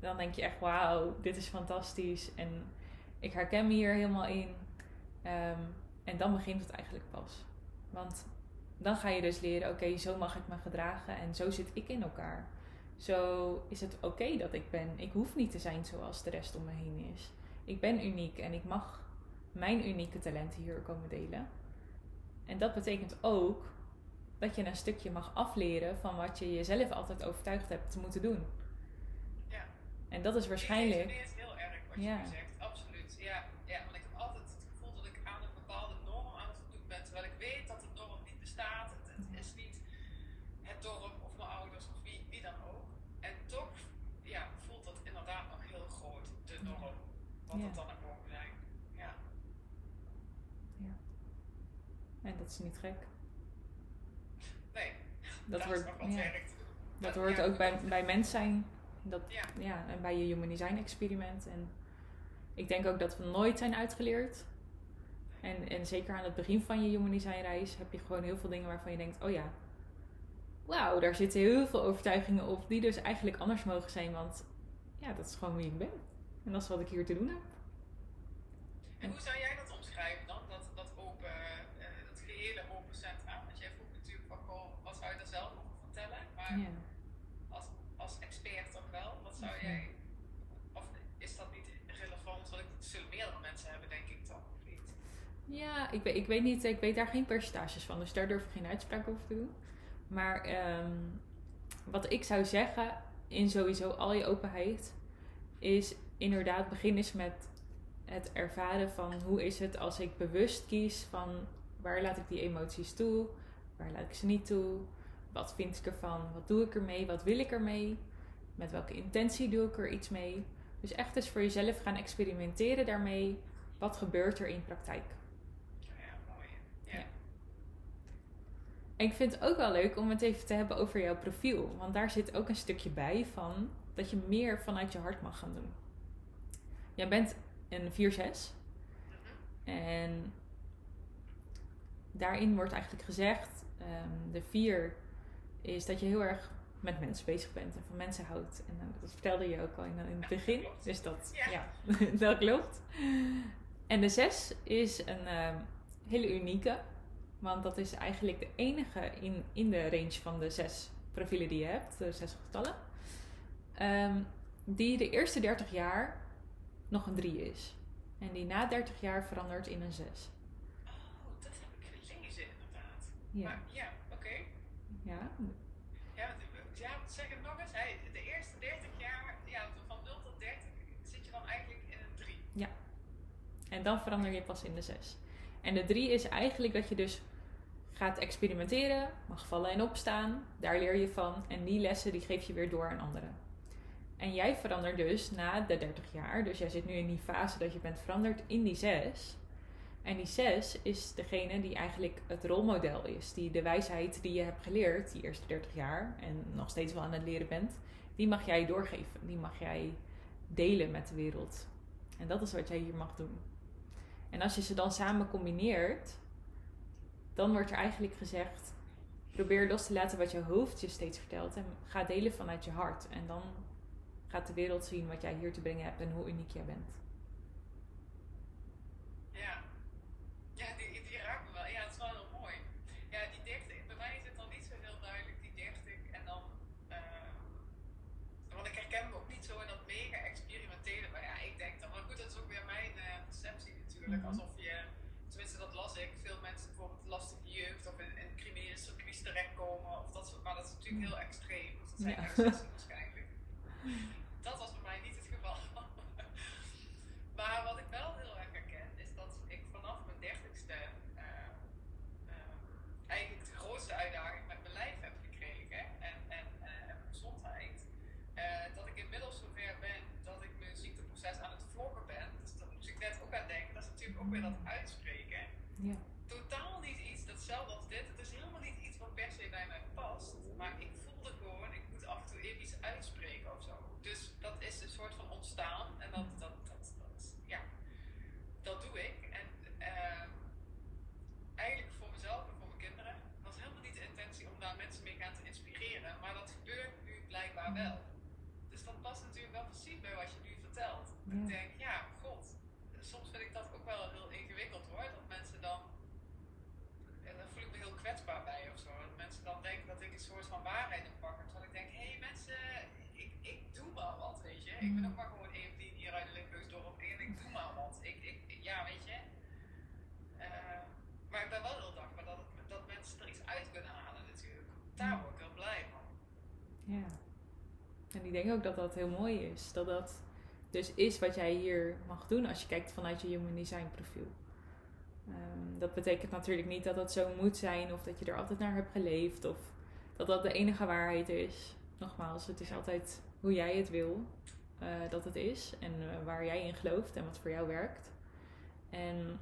Dan denk je echt, wauw, dit is fantastisch. En ik herken me hier helemaal in. Ehm, en dan begint het eigenlijk pas. Want dan ga je dus leren, oké, zo mag ik me gedragen en zo zit ik in elkaar. Zo is het oké dat ik ben. Ik hoef niet te zijn zoals de rest om me heen is. Ik ben uniek en ik mag mijn unieke talenten hier komen delen. En dat betekent ook dat je een stukje mag afleren van wat je jezelf altijd overtuigd hebt te moeten doen. Ja. En dat is waarschijnlijk. Het heel erg wat Ja. je nu zegt, absoluut. Ja, ja, want ik heb altijd het gevoel dat ik aan een bepaalde norm aan het voldoen ben, terwijl ik weet dat de norm niet bestaat. Het, het is niet het dorp of mijn ouders of wie, wie dan ook. En toch ja, voelt dat inderdaad nog heel groot, de norm. Wat dat Ja. het dan ook mogen zijn. Ja. En dat is niet gek. Nee, Dat daar wordt, is nog wat ja, werk te doen. dat Ja, hoort ja, ook bij, dat- bij mens zijn. Dat, Ja. ja, en bij je human design experiment. En ik denk ook dat we nooit zijn uitgeleerd. En, en zeker aan het begin van je human design reis heb je gewoon heel veel dingen waarvan je denkt, oh ja, wauw, daar zitten heel veel overtuigingen op die dus eigenlijk anders mogen zijn. Want ja, dat is gewoon wie ik ben. En dat is wat ik hier te doen heb. En hoe zou jij dat omschrijven dan? Dat, dat open, eh, dat gehele open centra? Want jij vroeg natuurlijk van, goh, wat zou je daar zelf over vertellen? Maar Ja. als, als expert toch wel, wat zou Mhm. jij, of is dat niet relevant? Want het zullen meerdere mensen hebben, denk ik dan, of niet? Ik weet, ik weet niet, ik weet daar geen percentages van, dus daar durf ik geen uitspraak over te doen. Maar ehm, wat ik zou zeggen, in sowieso al je openheid, is inderdaad begin eens met het ervaren van hoe is het als ik bewust kies van waar laat ik die emoties toe, waar laat ik ze niet toe, wat vind ik ervan, wat doe ik ermee, wat wil ik ermee, met welke intentie doe ik er iets mee. Dus echt eens voor jezelf gaan experimenteren daarmee, wat gebeurt er in praktijk. Nou ja, mooi. Ja. Ja. En ik vind het ook wel leuk om het even te hebben over jouw profiel. Want daar zit ook een stukje bij van dat je meer vanuit je hart mag gaan doen. Jij bent een 4-6. Mhm. En daarin wordt eigenlijk gezegd, ehm, de 4 is dat je heel erg met mensen bezig bent en van mensen houdt. En eh, dat vertelde je ook al in, in het begin. Dus dat, Ja. ja, (laughs) dat klopt. En de 6 is een ehm, hele unieke. Want dat is eigenlijk de enige in, in de range van de zes profielen die je hebt, de zes getallen. ehm, die de eerste 30 jaar nog een 3 is. En die na 30 jaar verandert in een 6. Oh, dat heb ik gelezen inderdaad. Ja. Maar ja, oké. ja. Ja, want- ja, zeg het nog eens. Hij, de eerste 30 jaar, ja, van 0 tot 30 zit je dan eigenlijk in een 3. En dan verander je pas in de 6. En de 3 is eigenlijk dat je dus gaat experimenteren, mag vallen en opstaan. Daar leer je van. En die lessen die geef je weer door aan anderen. En jij verandert dus na de 30 jaar. Dus jij zit nu in die fase dat je bent veranderd in die 6. En die 6 is degene die eigenlijk het rolmodel is. Die de wijsheid die je hebt geleerd die eerste 30 jaar en nog steeds wel aan het leren bent, die mag jij doorgeven. Die mag jij delen met de wereld. En dat is wat jij hier mag doen. En als je ze dan samen combineert, dan wordt er eigenlijk gezegd: probeer los te laten wat je hoofd je steeds vertelt en ga delen vanuit je hart. En dan gaat de wereld zien wat jij hier te brengen hebt en hoe uniek jij bent. Yeah. (laughs) Ja. Ik denk, ja, god. Soms vind ik dat ook wel heel ingewikkeld hoor. Dat mensen dan. En dan voel ik me heel kwetsbaar bij of zo. Dat mensen dan denken dat ik een soort van waarheid pak. Terwijl ik denk, hé hey, mensen, ik, ik doe maar wat, weet je. Ik ben ook maar gewoon een die hier uit de Limburgsdorp en ik doe maar wat. Ik, ik, ja, weet je. Eh, maar ik ben wel heel dankbaar dat, het- dat mensen er iets uit kunnen halen natuurlijk. Daar word ik heel blij van. Ja. En ik denk ook dat dat heel mooi is. Dat dat dus is wat jij hier mag doen als je kijkt vanuit je human design profiel. Ehm, dat betekent natuurlijk niet dat dat zo moet zijn of dat je er altijd naar hebt geleefd of dat dat de enige waarheid is. Nogmaals, het is altijd hoe jij het wil. eh, dat het is en eh, waar jij in gelooft en wat voor jou werkt. En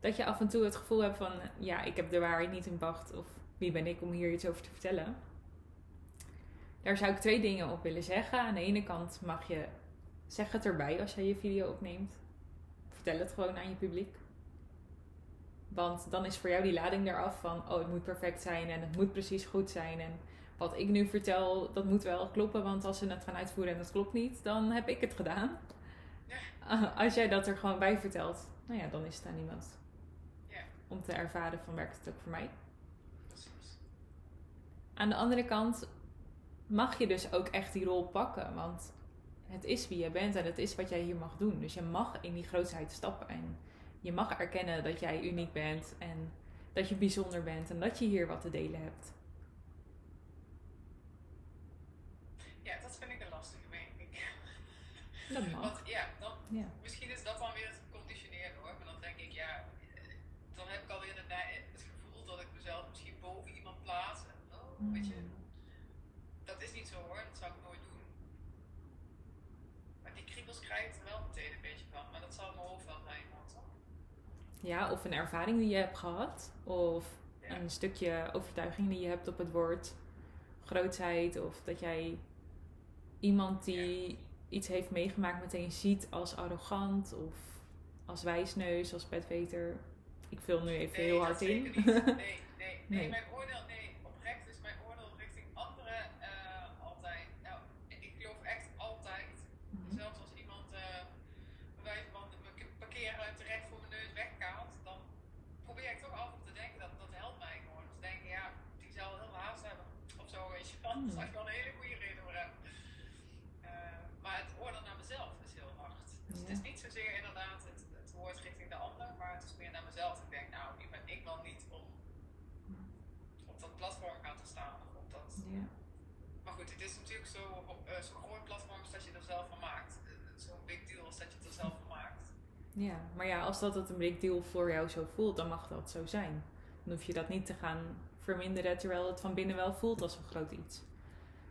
dat je af en toe het gevoel hebt van, ja, ik heb de waarheid niet in pacht of wie ben ik om hier iets over te vertellen. Daar zou ik twee dingen op willen zeggen. Aan de ene kant mag je, zeg het erbij als jij je video opneemt. Vertel het gewoon aan je publiek. Want dan is voor jou die lading eraf van, oh, het moet perfect zijn en het moet precies goed zijn. En wat ik nu vertel, dat moet wel kloppen, want als ze het gaan uitvoeren en het klopt niet, dan heb ik het gedaan. Ja. (laughs) Als jij dat er gewoon bij vertelt, nou ja, dan is het aan iemand. Ja. Om te ervaren van werkt het ook voor mij. Precies. Aan de andere kant mag je dus ook echt die rol pakken, want het is wie je bent en het is wat jij hier mag doen. Dus je mag in die grootheid stappen en je mag erkennen dat jij uniek bent en dat je bijzonder bent en dat je hier wat te delen hebt. Ja, dat vind ik een lastige mening. (laughs) Dat mag. Want ja, dan, Ja. misschien is dat dan weer het conditioneren hoor. Maar dan denk ik, ja, dan heb ik alweer het gevoel dat ik mezelf misschien boven iemand plaats. En, oh, weet je, Mm. dat is niet zo hoor, dat zou ik nooit doen. Maar die kriebels krijg ik er wel meteen een beetje van. Maar dat zal mijn hoofd wel zijn, man, toch? Ja, of een ervaring die je hebt gehad, of Ja. een stukje overtuiging die je hebt op het woord grootheid, of dat jij iemand die iets heeft meegemaakt meteen ziet als arrogant of als wijsneus, als bedweter. Ik vul nu even Nee, heel hard in. Nee, nee, (laughs) nee, Nee. Mijn oordeel, nee, oprecht is mijn oordeel richting anderen eh, altijd. Nou, en ik geloof echt altijd. Mhm. Zelfs als iemand eh bij wijze van de parke- parkeerruimte recht voor mijn neus wegkaalt, dan probeer ik toch altijd te denken dat dat helpt mij gewoon. Dus denken, ja, die zal heel veel haast hebben of zo, weet je wel. Hmm. Daar zou ik wel een hele goede reden voor hebben. Eh, maar het oordeel naar mezelf is heel hard. Dus het Ja. is niet zozeer inderdaad het, het woord richting de ander, maar het is meer naar mezelf. Ik denk, nou, wie ben ik wel niet om op dat platform gaan te staan. Of op dat... Ja. Maar goed, het is natuurlijk zo, eh zo'n groot platform als dat je er zelf van maakt. Eh, Zo'n big deal als dat je het er zelf van maakt. ja, maar ja, als dat het een big deal voor jou zo voelt, dan mag dat zo zijn. Dan hoef je dat niet te gaan verminderen terwijl het van binnen wel voelt als een groot iets.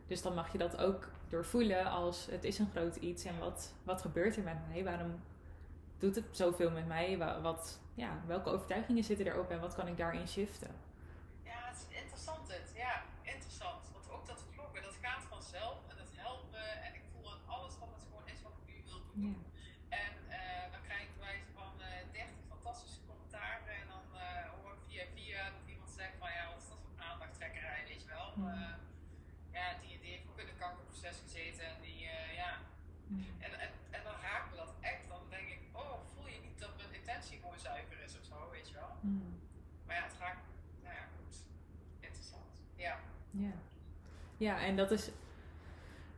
Dus dan mag je dat ook doorvoelen als het is een groot iets en wat, wat gebeurt er met mij? Waarom doet het zoveel met mij? Wa- Wat, ja, welke overtuigingen zitten erop en wat kan ik daarin shiften? Ja, het is interessant dit. Ja, interessant. Want ook dat vloggen, dat gaat vanzelf en dat helpt me. En ik voel aan alles dat het gewoon is wat ik nu wil doen. Ja. En eh, dan krijg ik wijze van eh 30 fantastische commentaren. En dan eh, hoor ik via via dat iemand zegt van ja, wat is dat voor aandachttrekkerij, weet je wel. Eh, ja, die, die heeft ook in een kankerproces gezeten. En die, ja. En, en, en dan raakt me dat echt. Dan denk ik, oh, voel je niet dat mijn intentie gewoon zuiver is of zo, weet je wel. Mm. Maar ja, het raakt, nou ja, goed. Interessant. Ja. Ja. ja, en dat is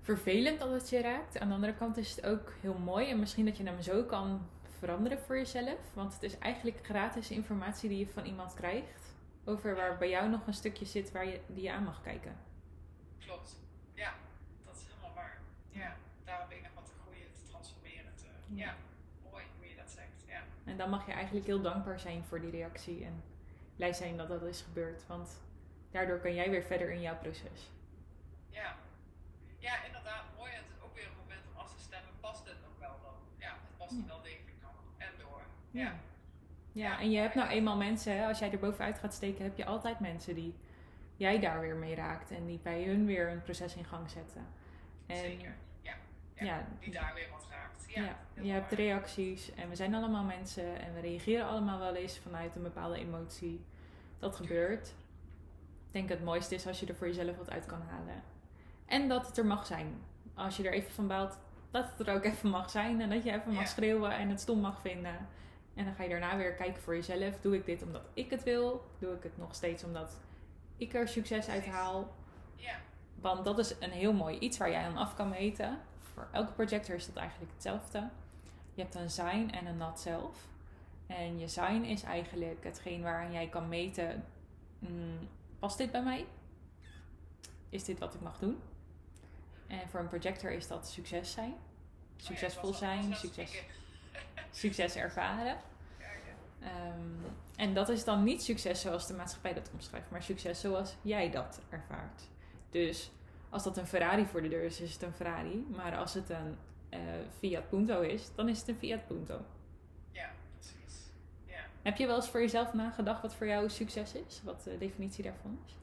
vervelend dat het je raakt. Aan de andere kant is het ook heel mooi. En misschien dat je hem zo kan veranderen voor jezelf. Want het is eigenlijk gratis informatie die je van iemand krijgt. Over waar bij jou nog een stukje zit waar je, die je aan mag kijken. Klopt. Ja, dat is helemaal waar. Ja, daar ben ik nog wat te groeien, te transformeren. Te, Ja. ja. mooi hoe je dat zegt. Ja. En dan mag je eigenlijk heel dankbaar zijn voor die reactie. En blij zijn dat dat is gebeurd. Want daardoor kan jij weer verder in jouw proces. ja. Ja, mooi. En het is ook weer een moment om af te stemmen. Past dit nog wel dan? Ja, het past Ja. wel degelijk nog. En door. Ja. Ja. En je hebt nou eenmaal mensen, hè, als jij er bovenuit gaat steken, heb je altijd mensen die jij daar weer mee raakt en die bij hun weer een proces in gang zetten. En Zeker. Ja. Ja. ja, Die daar weer wat raakt. Ja, ja, je hebt reacties en we zijn allemaal mensen en we reageren allemaal wel eens vanuit een bepaalde emotie. Dat gebeurt. Ik denk het mooiste is als je er voor jezelf wat uit kan halen. En dat het er mag zijn. Als je er even van baalt, dat het er ook even mag zijn. En dat je even mag schreeuwen en het stom mag vinden. En dan ga je daarna weer kijken voor jezelf. Doe ik dit omdat ik het wil? Doe ik het nog steeds omdat ik er succes uit haal? Ja. Want dat is een heel mooi iets waar jij aan af kan meten. Voor elke projector is dat eigenlijk hetzelfde. Je hebt een zijn en een not zelf. En je zijn is eigenlijk hetgeen waaraan jij kan meten: mm, past dit bij mij? Is dit wat ik mag doen? En voor een projector is dat succes zijn, Oh succesvol zijn, succes. Succes ervaren. Ehm, en dat is dan niet succes zoals de maatschappij dat omschrijft, maar succes zoals jij dat ervaart. Dus als dat een Ferrari voor de deur is, is het een Ferrari. Maar als het een eh, Fiat Punto is, dan is het een Fiat Punto. Ja, precies. Ja. Heb je wel eens voor jezelf nagedacht wat voor jou succes is? Wat de definitie daarvan is?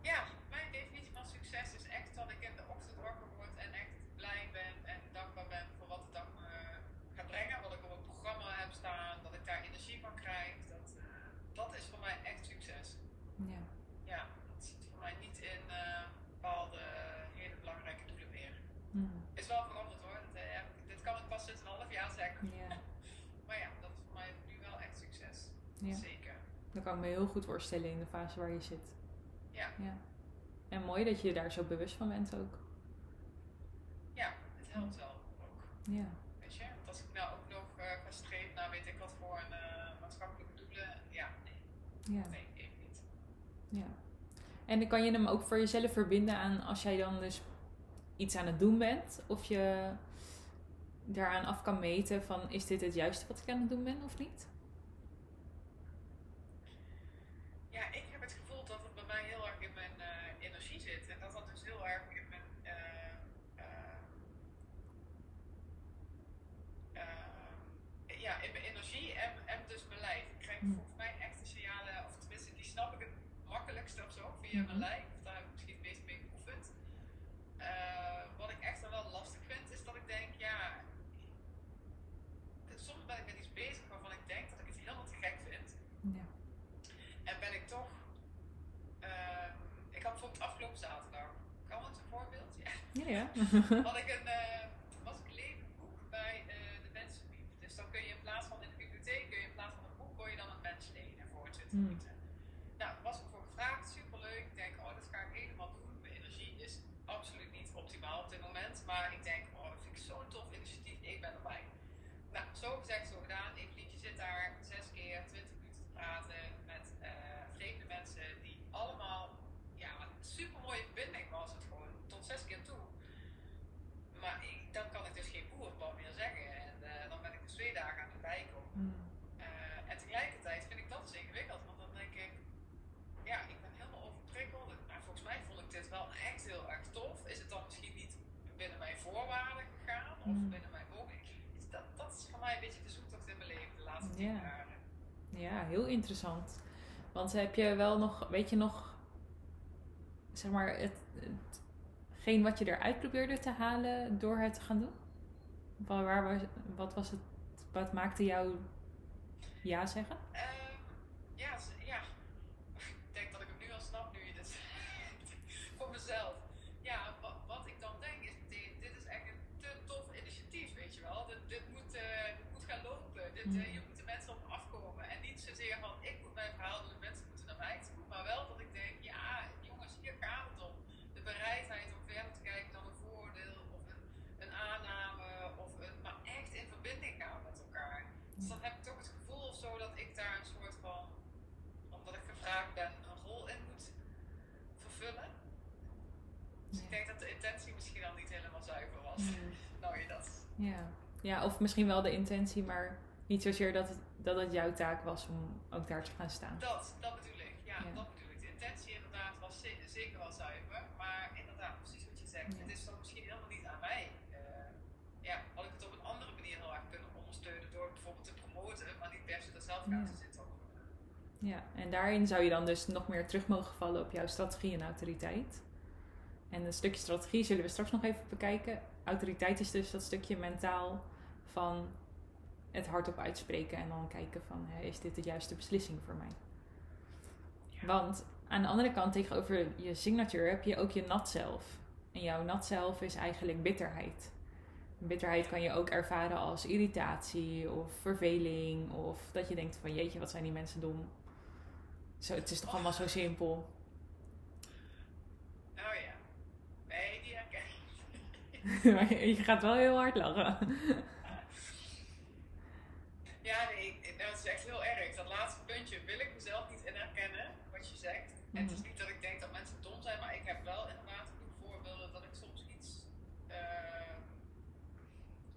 Ja, mijn definitie van succes is echt dat ik in de ochtend wakker word en echt blij ben en dankbaar ben voor wat de dag me gaat brengen. Wat ik op het programma heb staan, dat ik daar energie van krijg. Dat, eh, dat is voor mij echt succes. Ja. Ja, dat zit voor mij niet in eh, bepaalde hele belangrijke doelen meer. Mm. Is wel veranderd hoor. Dat, eh, heb ik- dit kan ik pas sinds een half jaar zeggen. Ja. Maar ja, dat is voor mij nu wel echt succes. ja. Dat kan ik me heel goed voorstellen in de fase waar je zit. Ja. ja. En mooi dat je je daar zo bewust van bent ook. Ja, het helpt wel ook. Ja. Weet je, want als ik nou ook nog eh ga streven naar weet ik wat voor een eh, maatschappelijke doelen, ja, nee, Ja. nee, even niet. ja. En dan kan je hem ook voor jezelf verbinden aan als jij dan dus iets aan het doen bent. Of je daaraan af kan meten van is dit het juiste wat ik aan het doen ben of niet? Ja, ik heb het gevoel dat het bij mij heel erg in mijn eh, energie zit en dat dat dus heel erg in mijn, eh, eh, eh, ja, in mijn energie en, en dus mijn lijf. Ik krijg Hmm. volgens mij echt de signalen, of tenminste die snap ik het makkelijkste of zo, via Mhm. mijn lijf. Of daar heb ik misschien het meest mee geoefend. Eh, wat ik echt dan wel lastig vind, is dat ik denk, ja, soms ben ik met iets bezig waarvan ik denk dat ik het helemaal te gek vind. Ja. En ben ik toch. ehm, ik had bijvoorbeeld afgelopen zaterdag. Kan het een voorbeeld? Ja. Ja, ja. Had ik een. eh, was ik lezen boek bij eh, de Mensenbrief. Dus dan kun je in plaats van in de bibliotheek, kun je in plaats van een boek, kon je dan een mens lenen voor 20 Hmm. minuten. Nou, was ik voor gevraagd, superleuk. Ik denk, oh, dat ga ik helemaal doen. Mijn energie is absoluut niet optimaal op dit moment. Maar ik denk, oh, dat vind ik zo'n tof initiatief. Ik ben erbij. Nou, zo gezegd, zo gedaan. Evelietje zit daar zes keer 20 minuten te praten met eh, vreemde mensen die allemaal, ja, een super mooie verbinding was het gewoon, tot zes keer toe. Maar ik, dan kan ik dus geen boerenbal meer zeggen en eh, dan ben ik dus twee dagen aan het bijkomen. Mm. Eh, en tegelijkertijd vind ik dat dus ingewikkeld, want dan denk ik, ja, ik ben helemaal overprikkeld. Maar volgens mij vond ik dit wel echt heel erg tof. Is het dan misschien niet binnen mijn voorwaarden gegaan of Mm. binnen mijn mogelijkheden? Dat, dat is voor mij een beetje de zoektocht in mijn leven de laatste tien Ja. jaren. Ja, heel interessant. Want heb je wel nog, weet je nog, zeg maar, het, hetgeen wat je eruit probeerde te halen door het te gaan doen? Waar, wat was het, wat maakte jou ja zeggen? Ehm, ja, z- ja, ik denk dat ik hem nu al snap nu je dit voor mezelf. Ja, wat, wat ik dan denk is meteen, dit is echt een te tof initiatief, weet je wel. Dit, dit, moet, eh, dit moet gaan lopen. Dit, eh, Mm. je moet de mensen op me afkomen. En niet zozeer van ik moet mijn verhaal doen, de mensen moeten naar mij toe. Maar wel dat ik denk, ja jongens, hier gaat het om. De bereidheid om verder te kijken dan een vooroordeel of een, een aanname. Of een, maar echt in verbinding gaan met elkaar. Dus dan heb ik toch het gevoel of zo dat ik daar een soort van, omdat ik gevraagd ben, een rol in moet vervullen. Dus ik denk dat de intentie misschien al niet helemaal zuiver was. Mm. Nou je dat. Ja. ja, of misschien wel de intentie, maar niet zozeer dat het, dat het jouw taak was om ook daar te gaan staan. Dat, dat bedoel ik. Ja, Ja. dat bedoel ik. De intentie inderdaad was ze- zeker wel zuiver. Maar inderdaad, precies wat je zegt. Ja. Het is dan misschien helemaal niet aan mij. Eh, ja, had ik het op een andere manier heel erg kunnen ondersteunen door bijvoorbeeld te promoten, maar niet per se er zelf aan te zitten. Ja, en daarin zou je dan dus nog meer terug mogen vallen op jouw strategie en autoriteit. En een stukje strategie zullen we straks nog even bekijken. Autoriteit is dus dat stukje mentaal van het hardop uitspreken en dan kijken van is dit de juiste beslissing voor mij. Ja. Want aan de andere kant tegenover je signature heb je ook je nat zelf. En jouw nat zelf is eigenlijk bitterheid. Bitterheid kan je ook ervaren als irritatie of verveling of dat je denkt van jeetje wat zijn die mensen dom. Zo, het is toch allemaal zo simpel. Oh ja. Nee, die herken ik. Maar (laughs) je gaat wel heel hard lachen. Ja, nee, ik- dat is echt heel erg. Dat laatste puntje wil ik mezelf niet in herkennen, wat je zegt. En het is Mhm. niet dat ik denk dat mensen dom zijn, maar ik heb wel inderdaad genoeg voorbeelden dat ik soms iets eh,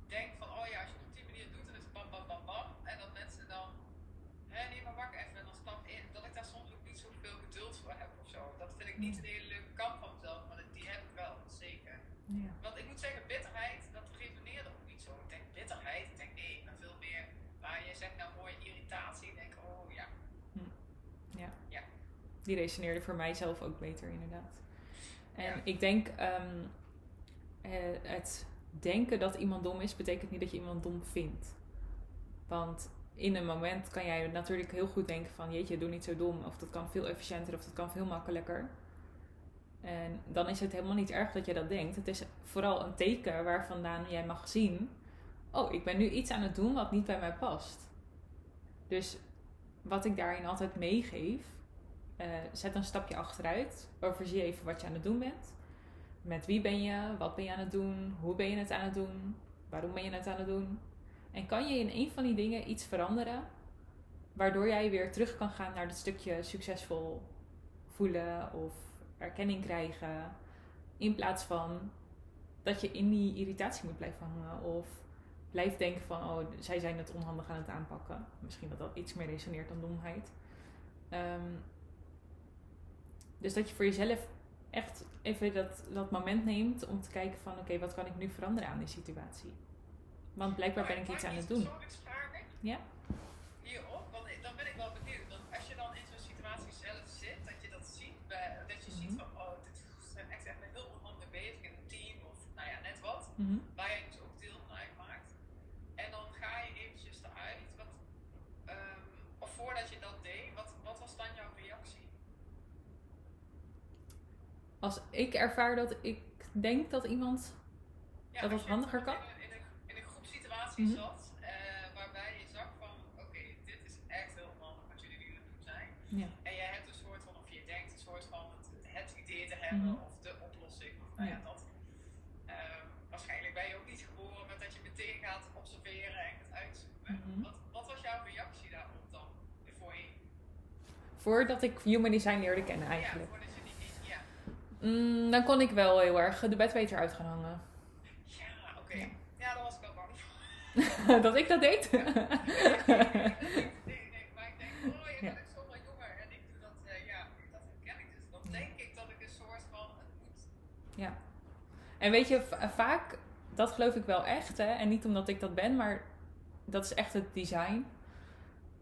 denk van, oh ja, als je het op die manier doet, dan is het bam, bam, bam, bam. En dat mensen dan, hé, nee, maar wacht even, en dan stap in. Dat ik daar soms ook niet zoveel geduld voor heb of zo. Dat vind ik niet een hele leuke kant van mezelf, maar die heb ik wel, zeker. Ja. Want ik moet zeggen, bitterheid, dat resoneerde ook niet die resoneerde voor mijzelf ook beter, inderdaad. En Ja. ik denk, ehm, eh, het denken dat iemand dom is, betekent niet dat je iemand dom vindt. Want in een moment kan jij natuurlijk heel goed denken van, jeetje, doe niet zo dom. Of dat kan veel efficiënter, of dat kan veel makkelijker. En dan is het helemaal niet erg dat je dat denkt. Het is vooral een teken waar vandaan jij mag zien, oh, ik ben nu iets aan het doen wat niet bij mij past. Dus wat ik daarin altijd meegeef, eh, zet een stapje achteruit. Overzie even wat je aan het doen bent. Met wie ben je? Wat ben je aan het doen? Hoe ben je het aan het doen? Waarom ben je het aan het doen? En kan je in een van die dingen iets veranderen, waardoor jij weer terug kan gaan naar dat stukje succesvol voelen of erkenning krijgen, in plaats van dat je in die irritatie moet blijven hangen of blijft denken van, oh, zij zijn het onhandig aan het aanpakken. Misschien dat dat iets meer resoneert dan domheid. Ehm, dus dat je voor jezelf echt even dat, dat moment neemt om te kijken van, oké, wat kan ik nu veranderen aan die situatie? Want blijkbaar ben ik iets aan het doen. Ja. Hierop, want dan ben ik wel benieuwd. Want als je dan in zo'n situatie zelf zit, dat je dat ziet, dat je ziet Mhm. van, oh, dit zijn echt echt heel onhandig bezig in een team of nou ja, net wat. Mhm je dus ook deel van uitmaakt. En dan ga je eventjes eruit. Wat, ehm, of voordat je dat deed, wat, wat was dan jouw reactie? Als ik ervaar dat ik denk dat iemand Ja, Dat je handiger in kan? een- In een, in een groepsituatie Mhm. zat, eh, waarbij je zag van, oké, dit is echt heel onhandig wat jullie nu aan het doen zijn. Ja. En jij hebt een soort van, of je denkt een soort van het, het idee te hebben, Mhm. of de oplossing, of nou ja, dat. Ehm, waarschijnlijk ben je ook niet geboren met dat je meteen gaat observeren en gaat uitzoeken. Mhm. wat, wat was jouw reactie daarop dan? Voorheen? Voordat ik human design leerde kennen eigenlijk. Ja, Mm, dan kon ik wel heel erg de bed beter uit gaan hangen. Ja, oké. Ja. Ja. daar was ik wel bang voor. (laughs) dat ik dat deed? (laughs) nee, nee, nee, maar ik denk, oh, je Ja. bent ook zoveel jonger en ik doe dat, eh, ja, dat herken ik dus. Dan denk ik dat ik een soort van, het moet. Ja. En weet je, va- vaak, dat geloof ik wel echt, hè, en niet omdat ik dat ben, maar dat is echt het design,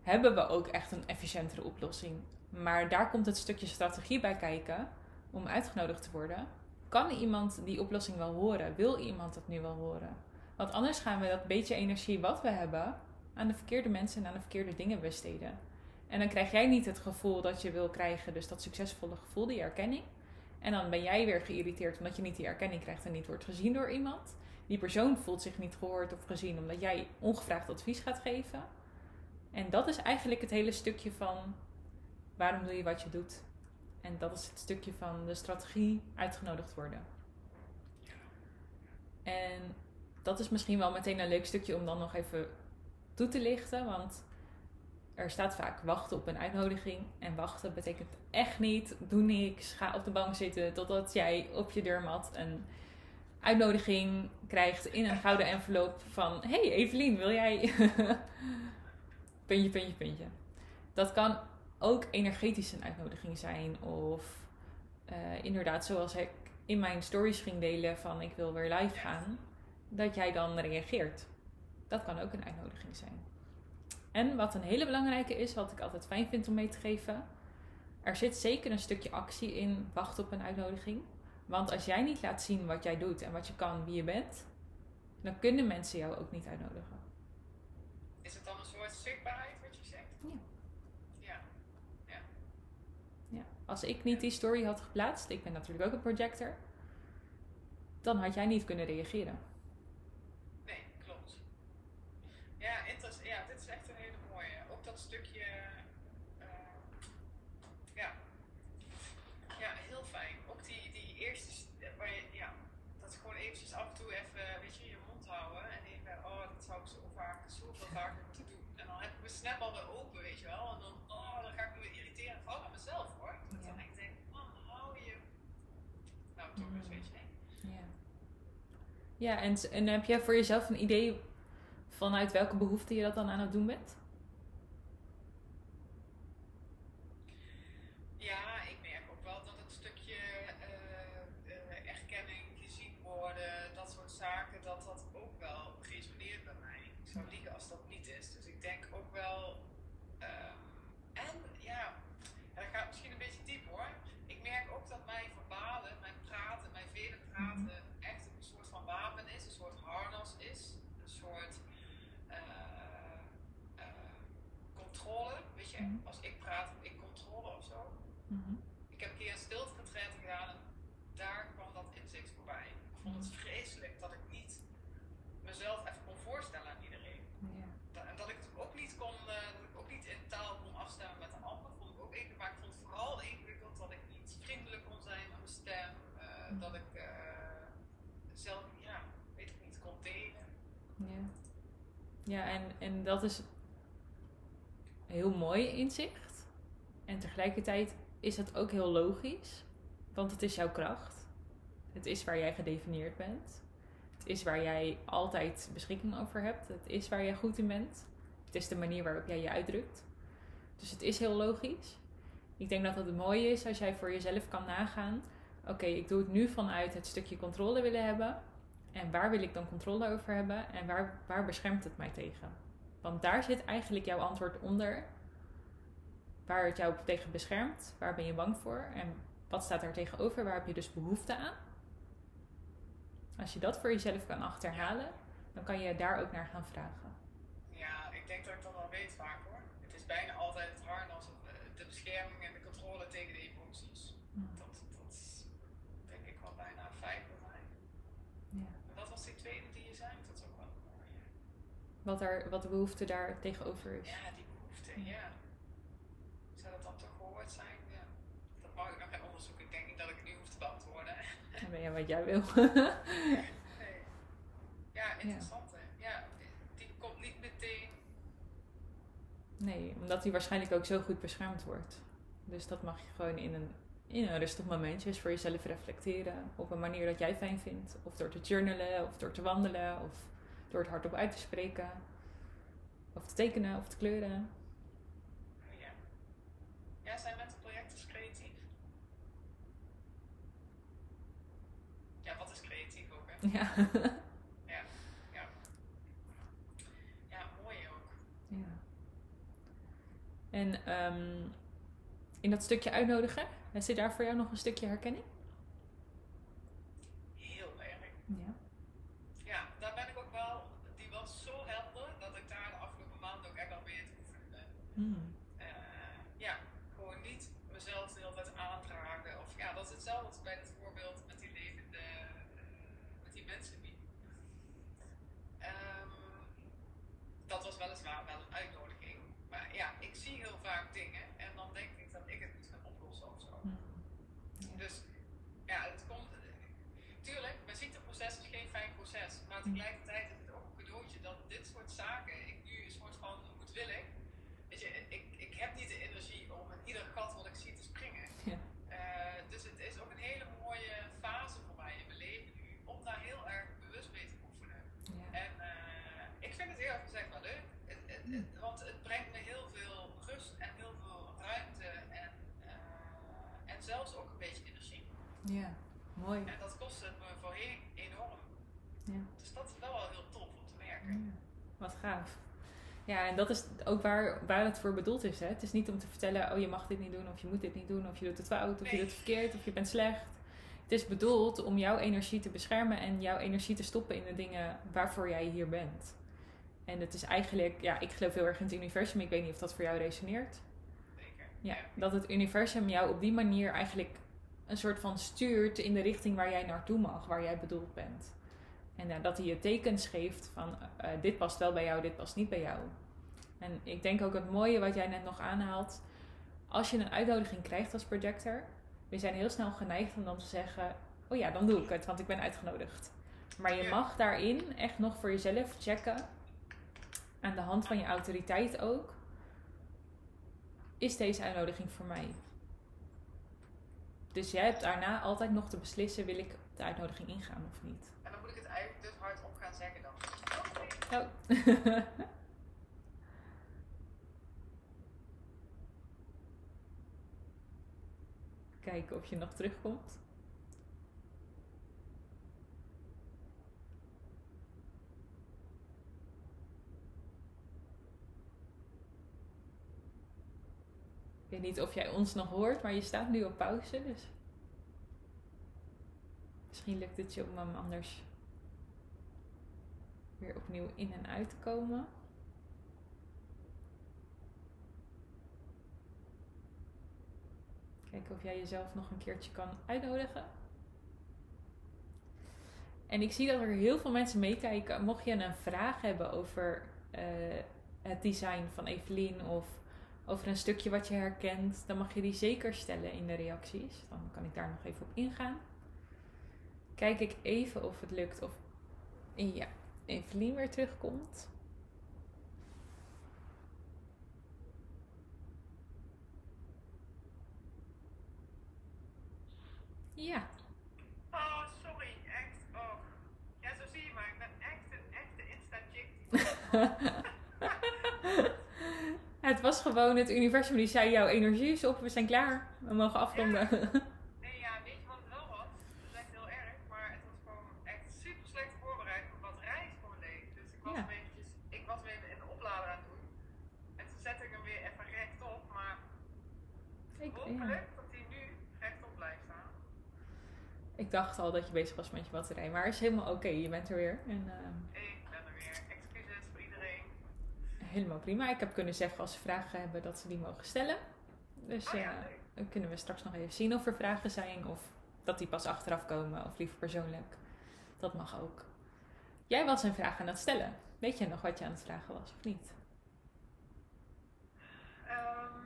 hebben we ook echt een efficiëntere oplossing. Maar daar komt het stukje strategie bij kijken om uitgenodigd te worden. Kan iemand die oplossing wel horen? Wil iemand dat nu wel horen? Want anders gaan we dat beetje energie wat we hebben aan de verkeerde mensen en aan de verkeerde dingen besteden. En dan krijg jij niet het gevoel dat je wil krijgen, dus dat succesvolle gevoel, die erkenning. En dan ben jij weer geïrriteerd omdat je niet die erkenning krijgt en niet wordt gezien door iemand. Die persoon voelt zich niet gehoord of gezien omdat jij ongevraagd advies gaat geven. En dat is eigenlijk het hele stukje van waarom doe je wat je doet. En dat is het stukje van de strategie uitgenodigd worden. En dat is misschien wel meteen een leuk stukje om dan nog even toe te lichten. Want er staat vaak wachten op een uitnodiging. En wachten betekent echt niet, doe niks, ga op de bank zitten totdat jij op je deurmat een uitnodiging krijgt in een gouden envelop van... Hey Evelien, wil jij... (laughs) puntje, puntje, puntje. Dat kan ook energetisch een uitnodiging zijn. Of eh, inderdaad, zoals ik in mijn stories ging delen van ik wil weer live gaan. Dat jij dan reageert. Dat kan ook een uitnodiging zijn. En wat een hele belangrijke is, wat ik altijd fijn vind om mee te geven. Er zit zeker een stukje actie in wachten op een uitnodiging. Want als jij niet laat zien wat jij doet en wat je kan, wie je bent, dan kunnen mensen jou ook niet uitnodigen. Is het dan een soort zichtbaarheid wat je zegt? Ja. Ja. Ja. Als ik niet die story had geplaatst, ik ben natuurlijk ook een projector, dan had jij niet kunnen reageren. Nee, klopt ja, dit is echt een hele mooie. Ook dat stukje. eh, ja. Ja, heel fijn. Ook die, die eerste. st- Waar je, ja, dat is gewoon eventjes af en toe even, weet je, je mond houden. En even, oh, dat zou ik zo vaak, zoveel vaker moeten doen. En dan heb ik mijn snap alweer open, weet je wel. En dan, oh, dan ga ik me weer irriteren. Vooral aan mezelf hoor. Dat Ja. dan ik denk, man, hou je. Nou, toch eens, Mhm. weet je. Ja, ja en, en heb jij voor jezelf een idee vanuit welke behoefte je dat dan aan het doen bent? Ja, ik merk ook wel dat het stukje eh, eh, erkenning, gezien worden, dat soort zaken, dat dat ook wel resoneert bij mij. Ik zou liegen als dat niet is. Dus ik denk ook wel. ehm, en ja, dat gaat misschien een beetje diep, Mhm. Ik heb een keer een stilte retreat gedaan en daar kwam dat inzicht voorbij. Ik vond het vreselijk dat ik niet mezelf even kon voorstellen aan iedereen. Ja. En dat ik het ook niet kon, eh, dat ik ook niet in taal kon afstemmen met de ander, vond ik ook ingewikkeld. Maar ik vond het vooral ingewikkeld dat ik niet vriendelijk kon zijn met mijn stem. eh, Mhm. Dat ik eh, zelf, ja, weet ik niet, kon delen. Ja, ja en, en dat is heel mooi inzicht. En tegelijkertijd is dat ook heel logisch. Want het is jouw kracht. Het is waar jij gedefinieerd bent. Het is waar jij altijd beschikking over hebt. Het is waar jij goed in bent. Het is de manier waarop jij je uitdrukt. Dus het is heel logisch. Ik denk dat het mooi is als jij voor jezelf kan nagaan. Oké, ik doe het nu vanuit het stukje controle willen hebben. En waar wil ik dan controle over hebben? En waar, waar beschermt het mij tegen? Want daar zit eigenlijk jouw antwoord onder. Waar het jou tegen beschermt. Waar ben je bang voor? En wat staat daar tegenover? Waar heb je dus behoefte aan? Als je dat voor jezelf kan achterhalen, dan kan je daar ook naar gaan vragen. Ja, ik denk dat ik dat wel weet vaak hoor. Het is bijna altijd het harnas, of, eh, de bescherming en de controle tegen de emoties. Dat, dat is denk ik wel bijna een feit bij mij. Ja. En wat was die tweede die je zei? Dat is ook wel mooi. Wat, er, wat de behoefte daar tegenover is. Ja, die behoefte, ja. Zou dat dan toch gehoord zijn? Ja. Dat mag ik nog gaan onderzoeken. Ik denk niet dat ik het nu hoef te beantwoorden. Dan ben je wat jij wil. (laughs) Nee. Ja, interessant hè. Ja, die komt niet meteen. Nee, omdat die waarschijnlijk ook zo goed beschermd wordt. Dus dat mag je gewoon in een, in een rustig momentje eens voor jezelf reflecteren. Op een manier dat jij fijn vindt. Of door te journalen, of door te wandelen, of door het hardop uit te spreken. Of te tekenen, of te kleuren. Ja. Ja, zijn mentorprojecten creatief? Ja, wat is creatief ook hè? Ja. Ja, ja. Ja, mooi ook. ja. En ehm, in dat stukje uitnodigen, zit daar voor jou nog een stukje herkenning? Heel erg. Ja. Ja, daar ben ik ook wel, die was zo helder dat ik daar de afgelopen maanden ook echt wel mee te oefenen ben. Hmm. Eh, ja, gewoon niet mezelf de hele tijd aandragen. Of ja, dat is hetzelfde als bij het voorbeeld met die levende, eh, met die mensen die. Ehm, dat was weliswaar wel een uitnodiging. Maar ja, ik zie heel vaak dingen en dan denk ik dat ik het moet gaan oplossen of zo. Hmm. Dus ja, het komt. Tuurlijk, mijn ziekteproces is geen fijn proces. Maar tegelijkertijd is het ook een cadeautje dat dit soort zaken ik nu een soort van moedwillig. Weet je, ik, ik heb niet de energie om in ieder gat wat ik zie te springen. Ja. Eh, dus het is ook een hele mooie fase voor mij in mijn leven nu om daar heel erg bewust mee te oefenen. Ja. En eh, ik vind het eerlijk gezegd wel leuk. Het, het, het- want het brengt me heel veel rust en heel veel ruimte en, eh, en zelfs ook een beetje energie. ja, mooi. En dat kostte het me voorheen enorm. Ja. Dus dat is wel wel heel tof om te merken. Ja, wat gaaf. Ja, en dat is ook waar, waar het voor bedoeld is. Hè? Het is niet om te vertellen, oh je mag dit niet doen, of je moet dit niet doen, of je doet het fout, of je doet het verkeerd, of je bent slecht. Het is bedoeld om jouw energie te beschermen en jouw energie te stoppen in de dingen waarvoor jij hier bent. En het is eigenlijk, ja, ik geloof heel erg in het universum. Ik weet niet of dat voor jou resoneert. Zeker. Ja, dat het universum jou op die manier eigenlijk een soort van stuurt in de richting waar jij naartoe mag, waar jij bedoeld bent. En ja, dat hij je tekens geeft van eh, dit past wel bij jou, dit past niet bij jou. En ik denk ook het mooie wat jij net nog aanhaalt. Als je een uitnodiging krijgt als projector, we zijn heel snel geneigd om dan te zeggen: Oh ja, dan doe ik het, want ik ben uitgenodigd. Maar je mag daarin echt nog voor jezelf checken, aan de hand van je autoriteit ook. Is deze uitnodiging voor mij? Dus jij hebt daarna altijd nog te beslissen: wil ik de uitnodiging ingaan of niet? En dan moet ik het eigenlijk dus hardop gaan zeggen dan. Oh. (laughs) Kijken of je nog terugkomt. Ik weet niet of jij ons nog hoort, maar je staat nu op pauze, dus misschien lukt het je om hem anders weer opnieuw in en uit te komen. Kijken of jij jezelf nog een keertje kan uitnodigen. En ik zie dat er heel veel mensen meekijken. Mocht je een vraag hebben over eh, het design van Evelien of over een stukje wat je herkent, dan mag je die zeker stellen in de reacties. Dan kan ik daar nog even op ingaan. Kijk ik even of het lukt of ja, Evelien weer terugkomt. Ja. Oh, sorry. Echt. Oh. Ja, zo zie je maar. Ik ben echt een echte Insta-chick. (laughs) het was gewoon het universum die zei: jouw energie is op, we zijn klaar. We mogen afronden. Ja, (laughs) weet je wat het wel was? Dat is echt heel erg, maar het was gewoon echt super slecht voorbereid op wat reis gewoon deed. Dus ik was Ja. hem eventjes, ik was hem even in de oplader aan het doen. En toen zette ik hem weer even rechtop, maar Ik, ja. hopelijk dat hij nu rechtop blijft staan. Ik dacht al dat je bezig was met je batterij, maar is helemaal oké. Je bent er weer. En, ehm, Ik ben er weer. Excuses voor iedereen. helemaal prima. Ik heb kunnen zeggen als ze vragen hebben dat ze die mogen stellen. Dus Oh ja, eh, dan kunnen we straks nog even zien of er vragen zijn of dat die pas achteraf komen of liever persoonlijk. Dat mag ook. Jij was een vraag aan het stellen. Weet je nog wat je aan het vragen was of niet? Ehm,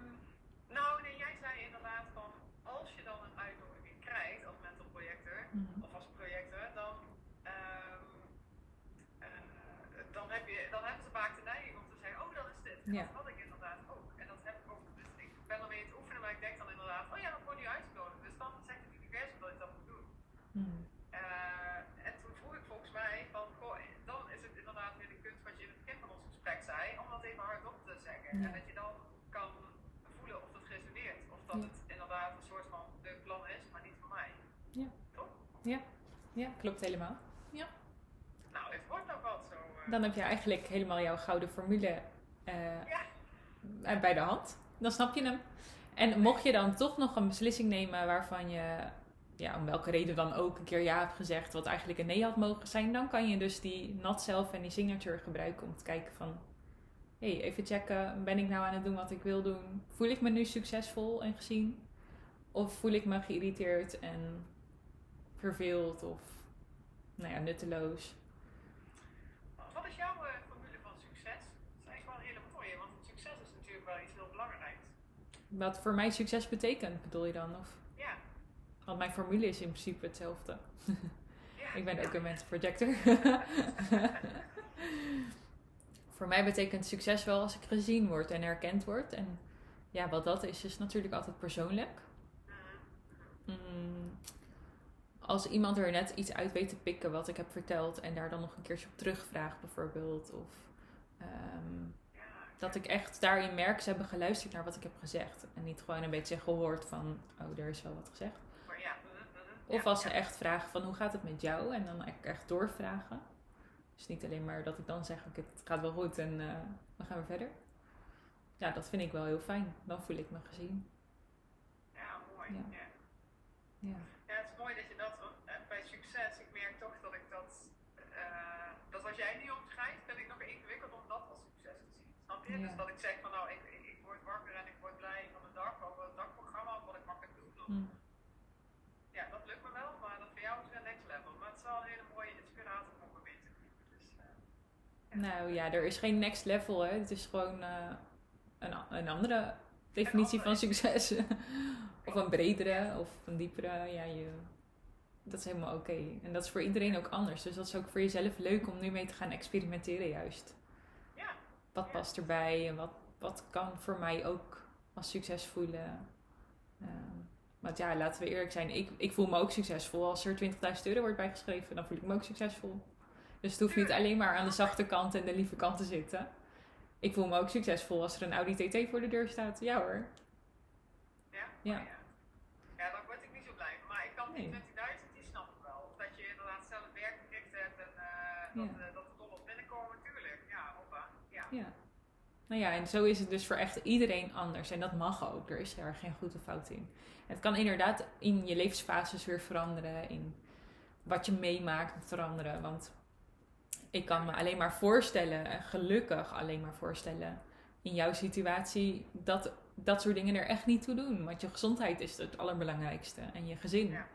nou, nee, jij zei inderdaad van als je dan een uitnodiging krijgt als mental projector Mhm. of als projector, dan, ehm, eh, dan, heb je, dan hebben ze vaak de neiging om te zeggen, oh dat is dit. En Ja. dat had ik inderdaad ook. En dat heb ik ook. Dus ik ben ermee aan het oefenen, maar ik denk dan inderdaad, oh ja, dan word je uitgenodigd. Dus dan zegt het universum dat ik dat moet doen. Mhm. Eh, en toen vroeg ik volgens mij van, goh, dan is het inderdaad weer de kunst wat je in het begin van ons gesprek zei, om dat even hardop te zeggen. Ja. En dat je dan kan voelen of dat resoneert. Of dat Ja. het inderdaad een soort van leuk plan is, maar niet voor mij. Ja. Toch? Ja, klopt helemaal. Nou, het wordt nog wat zo. eh. Dan heb je eigenlijk helemaal jouw gouden formule Eh, bij de hand. Dan snap je hem. En mocht je dan toch nog een beslissing nemen waarvan je, ja, om welke reden dan ook, een keer ja hebt gezegd, wat eigenlijk een nee had mogen zijn, dan kan je dus die nat zelf en die signature gebruiken om te kijken van, hé, hey, even checken, ben ik nou aan het doen wat ik wil doen? Voel ik me nu succesvol en gezien? Of voel ik me geïrriteerd en verveeld of, nou ja, nutteloos? Wat is jouw eh, formule van succes? Dat is eigenlijk wel een hele mooie, want het succes is natuurlijk wel iets heel belangrijks. Wat voor mij succes betekent, bedoel je dan? Of, Ja. want mijn formule is in principe hetzelfde. (laughs) ja. Ik ben ook een mental projector. (laughs) voor mij betekent succes wel als ik gezien word en erkend word. En ja, wat dat is, is natuurlijk altijd persoonlijk. Mhm. Mm, als iemand er net iets uit weet te pikken wat ik heb verteld en daar dan nog een keertje op terugvraagt bijvoorbeeld. Of ehm, dat ik echt daarin merk, ze hebben geluisterd naar wat ik heb gezegd. En niet gewoon een beetje gehoord van, oh, er is wel wat gezegd. Maar ja. Of als ze echt vragen van, hoe gaat het met jou? En dan echt- doorvragen. Dus niet alleen maar dat ik dan zeg, oké, het gaat wel goed en eh, we gaan weer verder. Ja, dat vind ik wel heel fijn. Dan voel ik me gezien. Ja, mooi. Ja. Ja. Ja. Ja, het is mooi dat je dat eh, bij succes, ik merk toch dat ik dat, eh, dat wat jij nu omschrijft, vind ik nog ingewikkeld om dat als succes te Dus dat ik zeg van nou, ik, ik, ik word wakker en ik word blij van de dag, over het dagprogramma, wat ik makkelijk doe. Hm. Ja, dat lukt me wel, maar dat voor jou is weer next level. Maar het is wel een hele mooie inspirator om mee te. Dus, eh, Nou ja, er is geen next level. Hè. Het is gewoon eh, een, een andere definitie van andere. succes. (laughs) of een bredere of een diepere. Ja, je, dat is helemaal oké. En dat is voor iedereen ook anders. Dus dat is ook voor jezelf leuk om nu mee te gaan experimenteren juist. Wat past erbij en wat, wat kan voor mij ook als succes voelen. Ehm, want ja, laten we eerlijk zijn. Ik, ik voel me ook succesvol. Als er 20.000 euro wordt bijgeschreven, dan voel ik me ook succesvol. Dus het hoeft niet alleen maar aan de zachte kant en de lieve kant te zitten. Ik voel me ook succesvol als er een Audi TT voor de deur staat. Ja hoor. ja, Ja. ja. Ja, dan word ik niet zo blij. Maar ik kan die Nee. 20.000, die snap ik wel. Of dat je inderdaad zelf werk verricht hebt en eh, dat, Ja. eh, dat de dollars binnenkomen, tuurlijk. Ja, hoppa. Ja. Ja. Nou ja, en zo is het dus voor echt iedereen anders. En dat mag ook. Er is daar geen goed of fout in. Het kan inderdaad in je levensfases weer veranderen. In wat je meemaakt veranderen. Want ik kan me alleen maar voorstellen, en gelukkig alleen maar voorstellen, in jouw situatie, dat dat soort dingen er echt niet toe doen. Want je gezondheid is het allerbelangrijkste. En je gezin. Ja.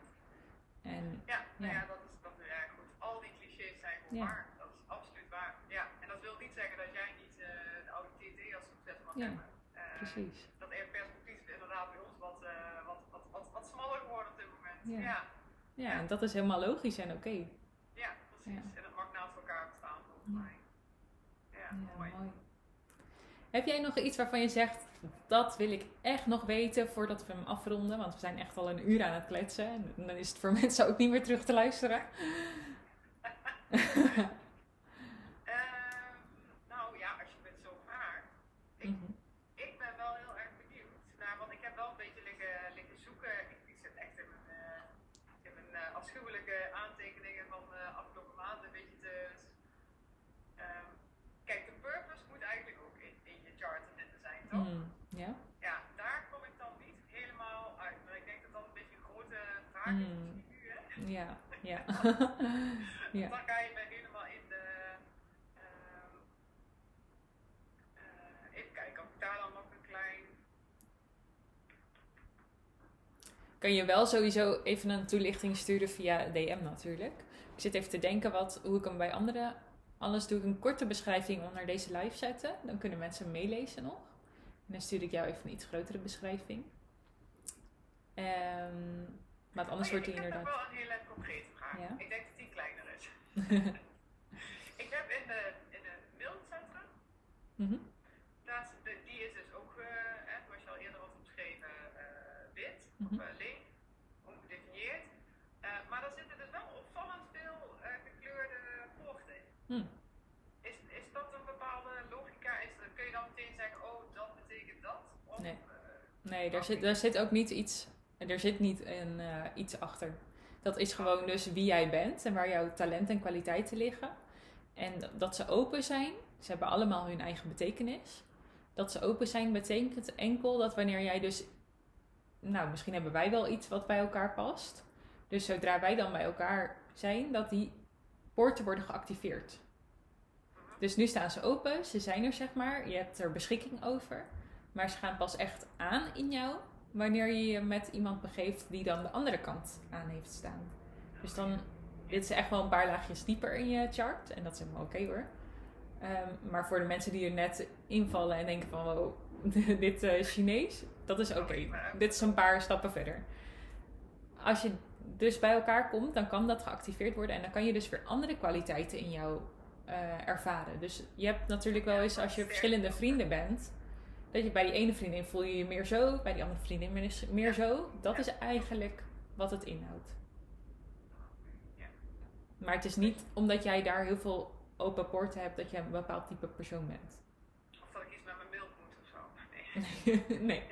En Ja, nou Ja. ja, dat is, dat erg goed. Al die clichés zijn gewoon waar. Dat is absoluut waar. Ja, en dat wil niet zeggen dat jij niet eh, de oude TT als succes mag Ja. Eh, precies. Dat er perspectief is inderdaad bij ons wat, eh, wat, wat, wat, wat smaller geworden op dit moment. Ja. Ja, en dat is helemaal logisch en oké. ja, precies. En het mag naast elkaar bestaan volgens mij. Ja, Ja, mooi. mooi. Heb jij nog iets waarvan je zegt, dat wil ik echt nog weten voordat we hem afronden? Want we zijn echt al een uur aan het kletsen. En dan is het voor (laughs) mensen ook niet meer terug te luisteren. (laughs) Ehm, nou ja, als je het zo vraagt. Ik, Mhm. ik ben wel heel erg benieuwd. naar want ik heb wel een beetje liggen, zoeken. Ik, ik zit echt in mijn, eh, in mijn eh, afschuwelijke aantekeningen van de afgelopen maanden een beetje te. ehm, kijk, de purpose moet eigenlijk ook in, in je chart te vinden zijn, toch? Mm, Ja? Ja, daar kom ik dan niet helemaal uit. Maar ik denk dat dat een beetje een grote vraag is Mm. misschien nu, hè? Ja, ja. (laughs) (laughs) ja. Dan ga je mij helemaal in de. ehm, eh, even kijken of ik daar dan nog een klein. Kan je wel sowieso even een toelichting sturen via DM natuurlijk. Ik zit even te denken wat, hoe ik hem bij anderen... Anders doe ik een korte beschrijving onder deze live zetten. Dan kunnen mensen meelezen nog. En dan stuur ik jou even een iets grotere beschrijving. Ehm, maar anders Oh wordt hij ik heb inderdaad... wel een hele concrete vraag. Ja? Ik denk dat die kleiner is. (laughs) ik heb in de, in de mailcentrum, Mhm. die is dus ook, eh, zoals je al eerder had omschreven, eh, wit Mhm. of eh, leeg, ongedefinieerd. Eh, maar daar zitten dus wel opvallend veel eh, gekleurde poorten in. Hm. Is, is dat een bepaalde logica? Is, kun je dan meteen zeggen, oh, dat betekent dat? Of, Nee. eh, Nee, daar zit, daar zit ook niet iets, er zit niet een, eh, iets achter. Dat is gewoon dus wie jij bent en waar jouw talent en kwaliteiten liggen. En dat- dat ze open zijn, ze hebben allemaal hun eigen betekenis. Dat ze open zijn betekent enkel dat wanneer jij dus, nou misschien hebben wij wel iets wat bij elkaar past. Dus zodra wij dan bij elkaar zijn, dat die poorten worden geactiveerd. Dus nu staan ze open, ze zijn er zeg maar, je hebt er beschikking over. Maar ze gaan pas echt aan in jou wanneer je je met iemand begeeft die dan de andere kant aan heeft staan. Dus dan, dit is echt wel een paar laagjes dieper in je chart. En dat is helemaal oké hoor. Ehm, maar voor de mensen die er net invallen en denken van wow, (laughs) dit is Chinees, dat is oké. Dit is een paar stappen verder. Als je dus bij elkaar komt, dan kan dat geactiveerd worden. En dan kan je dus weer andere kwaliteiten in jou eh, ervaren. Dus je hebt natuurlijk wel eens als je verschillende vrienden bent, dat je bij die ene vriendin voel je je meer zo, bij die andere vriendin meer- zo. Dat is eigenlijk wat het inhoudt. Ja. Maar het is niet omdat jij daar heel veel open poorten hebt dat je een bepaald type persoon bent. Of dat ik iets met mijn mail moet of zo. Nee. (laughs) nee.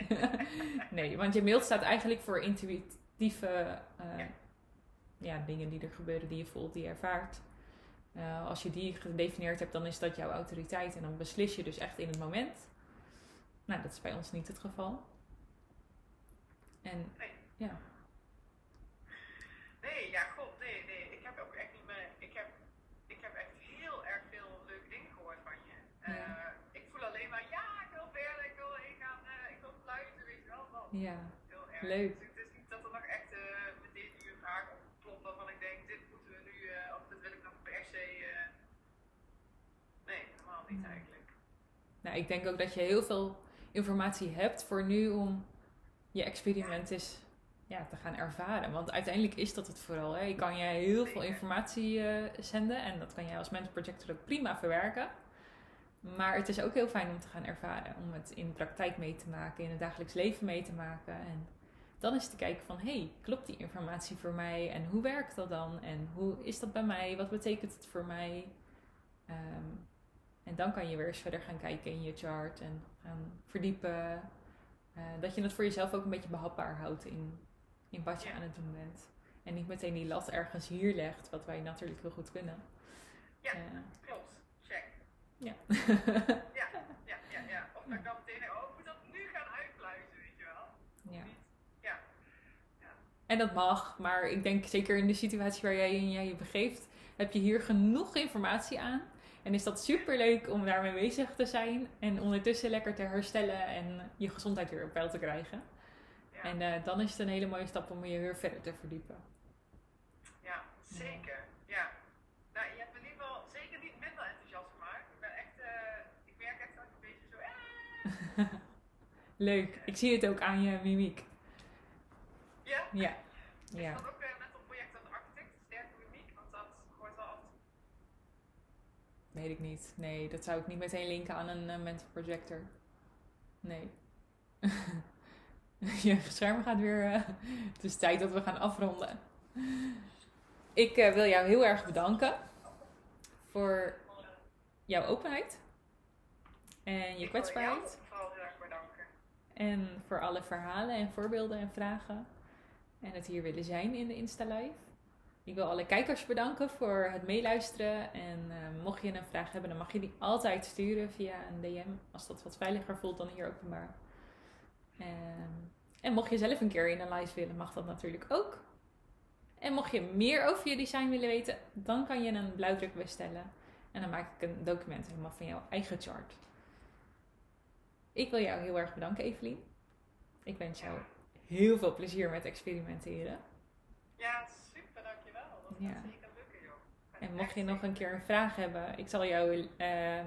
(laughs) nee, want je mailt staat eigenlijk voor intuïtieve eh, Ja. ja, dingen die er gebeuren, die je voelt, die je ervaart. Eh, als je die gedefinieerd hebt, dan is dat jouw autoriteit en dan beslis je dus echt in het moment. Nou, dat is bij ons niet het geval. En Nee. ja, Nee, ja, god, nee, nee. Ik heb ook echt niet meer. Ik heb, ik heb echt heel erg veel leuke dingen gehoord van je. Ja. Eh, ik voel alleen maar, ja, ik wil verder, ik wil heen gaan, eh, ik wil fluiten, weet je wel. Dat ja, heel erg. Leuk. Dus het is niet dat er nog echt eh, meteen nu een vraag opklopt waarvan ik denk, dit moeten we nu, of dit wil ik nog per se. nee, helemaal niet eigenlijk. nou, ik denk ook dat je heel veel informatie hebt voor nu om je experiment eens ja, te gaan ervaren. Want uiteindelijk is dat het vooral. Hè. Je kan je heel veel informatie eh, zenden en dat kan jij als mentor projector ook prima verwerken. Maar het is ook heel fijn om te gaan ervaren, om het in de praktijk mee te maken, in het dagelijks leven mee te maken. En dan is te kijken van, hey, klopt die informatie voor mij? En hoe werkt dat dan? En hoe is dat bij mij? Wat betekent het voor mij? Ehm, en dan kan je weer eens verder gaan kijken in je chart en gaan verdiepen. Eh, dat je het voor jezelf ook een beetje behapbaar houdt in, in wat je Ja. aan het doen bent. En niet meteen die lat ergens hier legt, wat wij natuurlijk heel goed kunnen. Ja. Eh, Klopt, check. ja. Ja, ja, ja, ja. Of dan meteen denk, oh, ik moet dat nu gaan uitpluizen, weet je wel. ja. Niet. Ja. En dat mag, maar ik denk zeker in de situatie waar jij in jij je begeeft, heb je hier genoeg informatie aan. En is dat super leuk om daarmee bezig te zijn. En ondertussen lekker te herstellen en je gezondheid weer op peil te krijgen. Ja, En eh, dan is het een hele mooie stap om je weer verder te verdiepen. ja zeker. Ja. Nou, je hebt me in ieder geval zeker niet minder enthousiast gemaakt. Ik ben echt, eh, ik merk echt dat ik een beetje zo, eh. (laughs) Leuk. Ik zie het ook aan je mimiek. Ja? Ja. Ja. dat ook weer met dat project aan de architect, sterke mimiek? Want dat wordt wel altijd... Weet ik niet. Nee, dat zou ik niet meteen linken aan een eh, mental projector. Nee. (laughs) je scherm gaat weer. eh, het is tijd dat we gaan afronden. Ik eh, wil jou heel erg bedanken voor jouw openheid en je Ik wil kwetsbaarheid. jou vooral heel erg bedanken. En voor alle verhalen en voorbeelden en vragen. En het hier willen zijn in de Insta Live. Ik wil alle kijkers bedanken voor het meeluisteren. En eh, mocht je een vraag hebben, dan mag je die altijd sturen via een DM. Als dat wat veiliger voelt dan hier openbaar. Ehm, en mocht je zelf een keer in een live willen, mag dat natuurlijk ook. En mocht je meer over je design willen weten, dan kan je een blauwdruk bestellen. En dan maak ik een document helemaal van jouw eigen chart. Ik wil jou heel erg bedanken, Evelien. Ik wens jou heel veel plezier met experimenteren. Ja, Ja. En mocht je nog een keer een vraag hebben, ik zal jou ehm,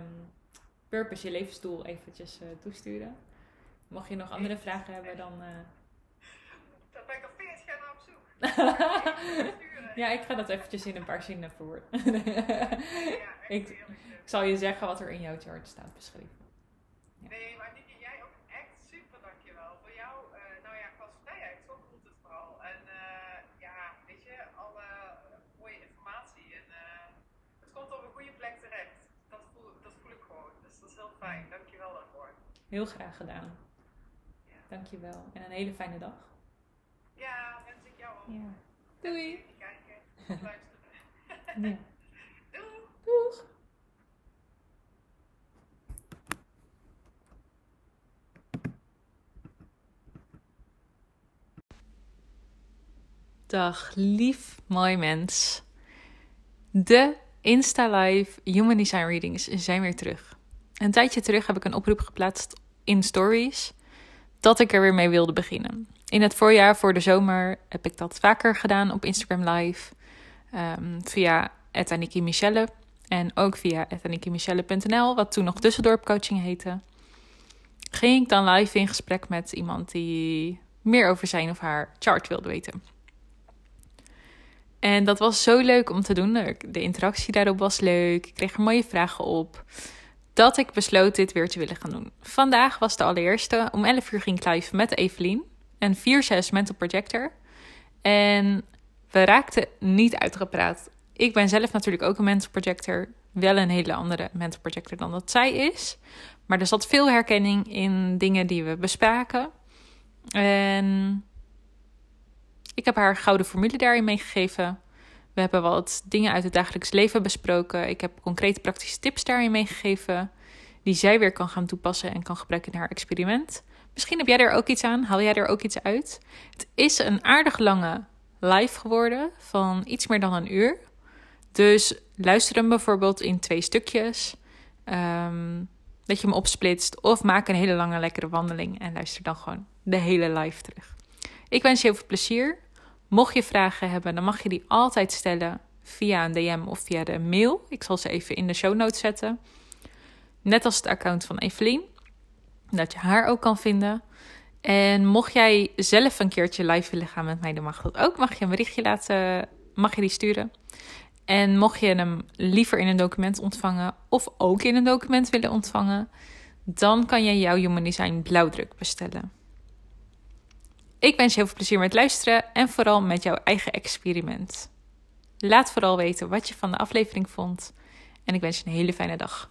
Purpose, je levensdoel, eventjes eh, toesturen. Mocht je nog andere vragen hebben, dan. (laughs) eh, Daar ben ik al 40 jaar naar op zoek. (laughs) ja, ik ga dat eventjes in een paar zinnen verwoorden. Ja, echt (laughs) Ik- ik zal je zeggen wat er in jouw chart staat beschreven. Nee, maar Niki, jij ook echt super dankjewel voor jou. eh nou ja, gastvrijheid, zo voelt het vooral. En eh, ja, weet je, alle mooie informatie. En eh, het komt op een goede plek terecht. Dat voel, dat voel ik gewoon. Dus dat is heel fijn. Dankjewel daarvoor. Heel graag gedaan. Ja. Dankjewel. En een hele fijne dag. Ja, wens ik jou ook. Ja. Doei. Kijken, luisteren. Ja. (laughs) Doei! Doeg. Dag, lief mooi mens. De Insta Live Human Design Readings zijn weer terug. Een tijdje terug heb ik een oproep geplaatst in stories dat ik er weer mee wilde beginnen. In het voorjaar voor de zomer heb ik dat vaker gedaan op Instagram Live. ehm, via Aniki Michelle. En ook via ethanikiemichelle.nl, wat toen nog Tussendorp Coaching heette. Ging ik dan live in gesprek met iemand die meer over zijn of haar chart wilde weten. En dat was zo leuk om te doen. De interactie daarop was leuk. Ik kreeg er mooie vragen op. Dat ik besloot dit weer te willen gaan doen. Vandaag was de allereerste. Om 11 uur ging ik live met Evelien. En 4-6 Mental Projector. En we raakten niet uitgepraat. Ik ben zelf natuurlijk ook een mental projector. Wel een hele andere mental projector dan dat zij is. Maar er zat veel herkenning in dingen die we bespraken. En ik heb haar gouden formule daarin meegegeven. We hebben wat dingen uit het dagelijks leven besproken. Ik heb concrete praktische tips daarin meegegeven. Die zij weer kan gaan toepassen en kan gebruiken in haar experiment. Misschien heb jij er ook iets aan. Haal jij er ook iets uit? Het is een aardig lange live geworden van iets meer dan een uur. Dus luister hem bijvoorbeeld in twee stukjes. Ehm, dat je hem opsplitst. Of maak een hele lange lekkere wandeling en luister dan gewoon de hele live terug. Ik wens je heel veel plezier. Mocht je vragen hebben, dan mag je die altijd stellen via een DM of via de mail. Ik zal ze even in de show notes zetten. Net als het account van Evelien. Dat je haar ook kan vinden. En mocht jij zelf een keertje live willen gaan met mij, dan mag dat ook. Mag je een berichtje laten, mag je die sturen. En mocht je hem liever in een document ontvangen of ook in een document willen ontvangen, dan kan je jouw Human Design blauwdruk bestellen. Ik wens je heel veel plezier met luisteren en vooral met jouw eigen experiment. Laat vooral weten wat je van de aflevering vond en ik wens je een hele fijne dag.